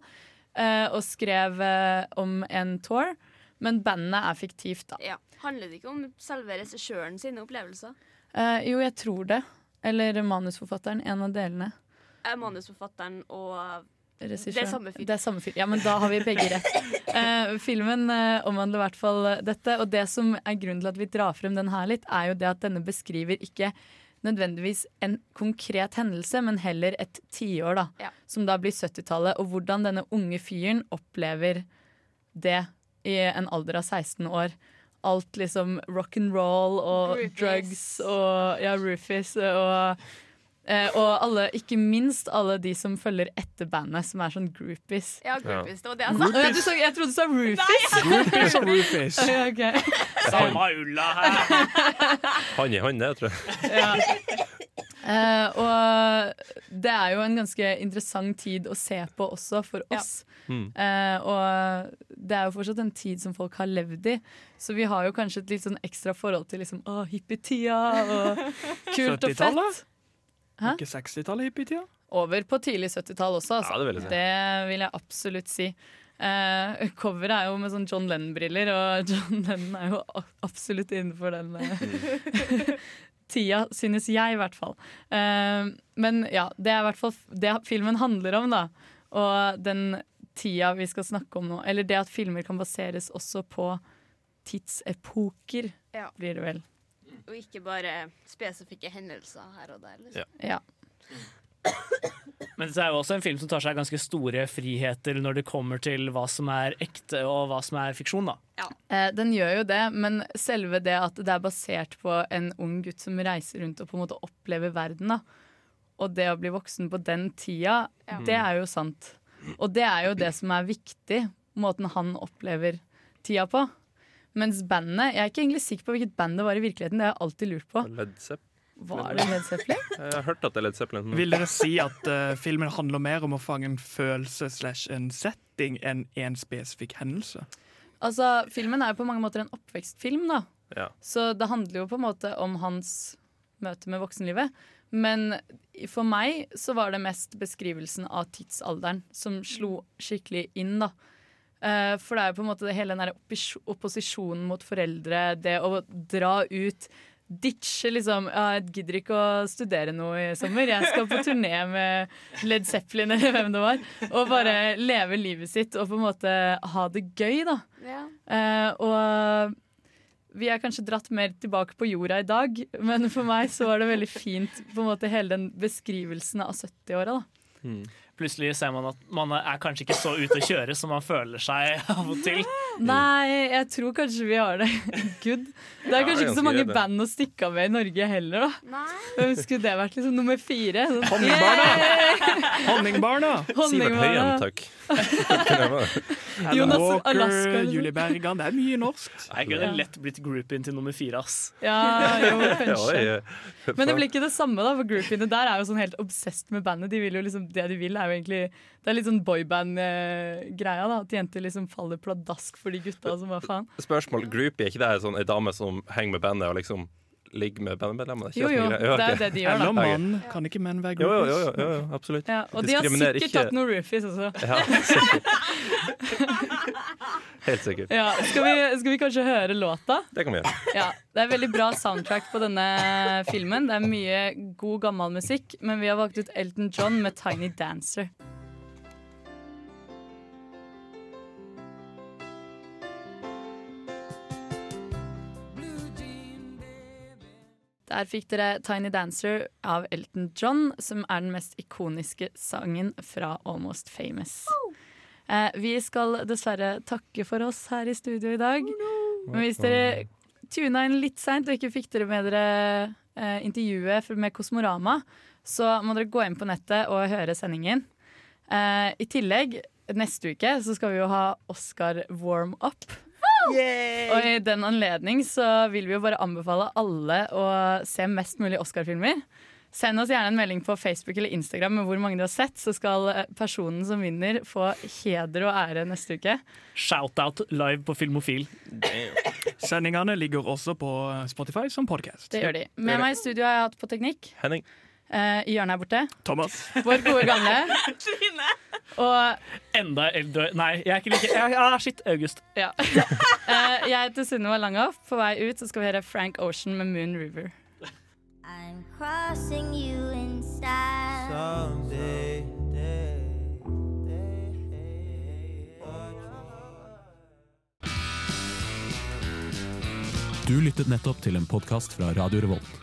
eh, Og skrev eh, om en tour. Men bandet er fiktivt da.
Ja. Handler det ikke om selve regissøren sine opplevelser?
Eh, Jo, jeg tror det. Eller manusforfatteren, en av delene.
Er manusforfatteren og
Regissøren.
Det er samme film.
Det er samme fyr. Ja, men da har vi begge rett. *laughs* Eh, filmen eh, omhandler i hvert fall eh, dette, og det som er grunnen til at vi drar frem den her litt, er jo det at denne beskriver ikke nødvendigvis en konkret hendelse, men heller et tiår, da.
Ja.
Som da blir 70-tallet, og hvordan denne unge fyren opplever det i en alder av 16 år. Alt liksom rock and roll og
Rufus.
drugs og ja, Rufus og Eh, og alle, ikke minst alle de som følger etter bandet, som er sånn groupies.
Ja, groupies, det var det jeg sa.
ja. Jeg trodde du sa roofies.
Groupies og roofies. *laughs*
Ja, okay.
Samme
ulla her. *laughs*
Hånd i hånd, det, tror jeg.
Ja. Eh, og det er jo en ganske interessant tid å se på også for oss.
Mm.
Eh, og det er jo fortsatt en tid som folk har levd i, så vi har jo kanskje et litt sånn ekstra forhold til liksom, å, hippietida og *laughs* kult og
70-tallet?
fett. Hæ?
Ikke 60-tallet hippietida?
Over på tidlig 70-tall også, altså.
Ja, det vil.
Det vil jeg absolutt si. Uh, coveret er jo med sånn John Lennon-briller, og *laughs* John Lennon er jo absolutt innenfor den eh, *laughs* tida, synes jeg i hvert fall. Uh, men ja, det er i hvert fall det filmen handler om, da. Og den tida vi skal snakke om nå. Eller det at filmer kan baseres også på tidsepoker,
Ja.
blir det vel.
Og ikke bare spesifikke hendelser her og der. Liksom.
Ja.
Men det er jo også en film som tar seg ganske store friheter når det kommer til hva som er ekte og hva som er fiksjon. da.
Eh, den gjør jo det, men selve det at det er basert på en ung gutt som reiser rundt og på en måte opplever verden, da. og det å bli voksen på den tida,
Ja.
det er jo sant. Og det er jo det som er viktig, måten han opplever tida på. Mens bandet Jeg er ikke egentlig sikker på hvilket band det var i virkeligheten. Det har jeg alltid lurt på.
Led.
Var det Led Zeppelin? *laughs*
Jeg har hørt at det er Led Zeppelin.
Vil dere si at uh, filmen handler mer om å fange en følelse slash en setting enn en spesifikk hendelse?
Altså, Filmen er jo på mange måter en oppvekstfilm, da.
Ja.
Så det handler jo på en måte om hans møte med voksenlivet. Men for meg så var det mest beskrivelsen av tidsalderen som slo skikkelig inn, da. Eh, For det er jo på en måte det hele den opposisjonen mot foreldre, det å dra ut Ditche liksom ja, Jeg gidder ikke å studere noe i sommer. Jeg skal på turné med Led Zeppelin eller hvem det var. Og bare leve livet sitt og på en måte ha det gøy, da.
Ja.
Uh, og vi er kanskje dratt mer tilbake på jorda i dag, men for meg så var det veldig fint på en måte hele den beskrivelsen av 70-åra. da.
Plutselig ser man at man er kanskje ikke så ute å kjøre som man føler seg *laughs* av og til.
Nei, jeg tror kanskje vi har det *laughs* good. Det er
Ja,
kanskje ikke så mange band å stikke av med i Norge heller, da. Hvem skulle det vært liksom nummer fire? Sånn,
Honningbarna! Honningbarna!
Sivert Høyem, takk.
Jonas
Walker,
Alaska, liksom.
Julie Bergan. Det er mye norsk.
Jeg kunne lett blitt groupien til nummer fire, ass.
Ja, jo, kanskje. Men det blir ikke det samme, da, for groupiene der er jo sånn helt obsessed med bandet. De vil jo liksom, det de vil er jo egentlig Det er litt sånn boyband-greia, da. At jenter liksom faller pladask for de gutta som hva faen.
Spørsmål. Groupie, er ikke det sånn ei dame som henger med bandet og liksom ligger med bandmedlemmer?
Jo, jo, *laughs* det er jo det de gjør.
Eller mann. Kan ikke menn være
Jo, jo, jo, jo, jo, absolutt.
Ja, og de har sikkert
ikke-
tatt noen roofies også. *laughs*
Ja, sikkert. Helt sikkert.
Ja, skal, vi, skal vi kanskje høre låta?
Det kan vi gjøre.
Ja, Det er veldig bra soundtrack på denne filmen. Det er mye god, gammel musikk. Men vi har valgt ut Elton John med 'Tiny Dancer'. Der fikk dere 'Tiny Dancer' av Elton John, som er den mest ikoniske sangen fra Almost Famous. Eh, vi skal dessverre takke for oss her i studio i dag. Men hvis dere tuna inn litt seint og ikke fikk dere med dere eh, intervjuet med Kosmorama, så må dere gå inn på nettet og høre sendingen. Eh, I tillegg, neste uke så skal vi jo ha Oscar warm-up. Og i den anledning så vil vi jo bare anbefale alle å se mest mulig Oscar-filmer. Send oss gjerne en melding på Facebook eller Instagram med hvor mange du har sett, så skal eh, personen som vinner få heder og ære neste uke.
Shout-out live på Filmofil.
Sendingene ligger også på Spotify som podcast.
Det gjør de. Med meg i studio har jeg hatt på teknikk.
Henning.
Eh, I hjørnet her borte.
Thomas.
Vår gode gamle. *laughs* Og
Enda eldre Nei, jeg er ikke like jeg, ah, shit. August.
ja. *laughs* Eh, jeg heter Sunniva Langhoff. På vei ut så skal vi høre Frank Ocean med Moon River.
I'm crossing you in style. Someday.
Du lyttet nettopp til en podkast fra Radio Revolt.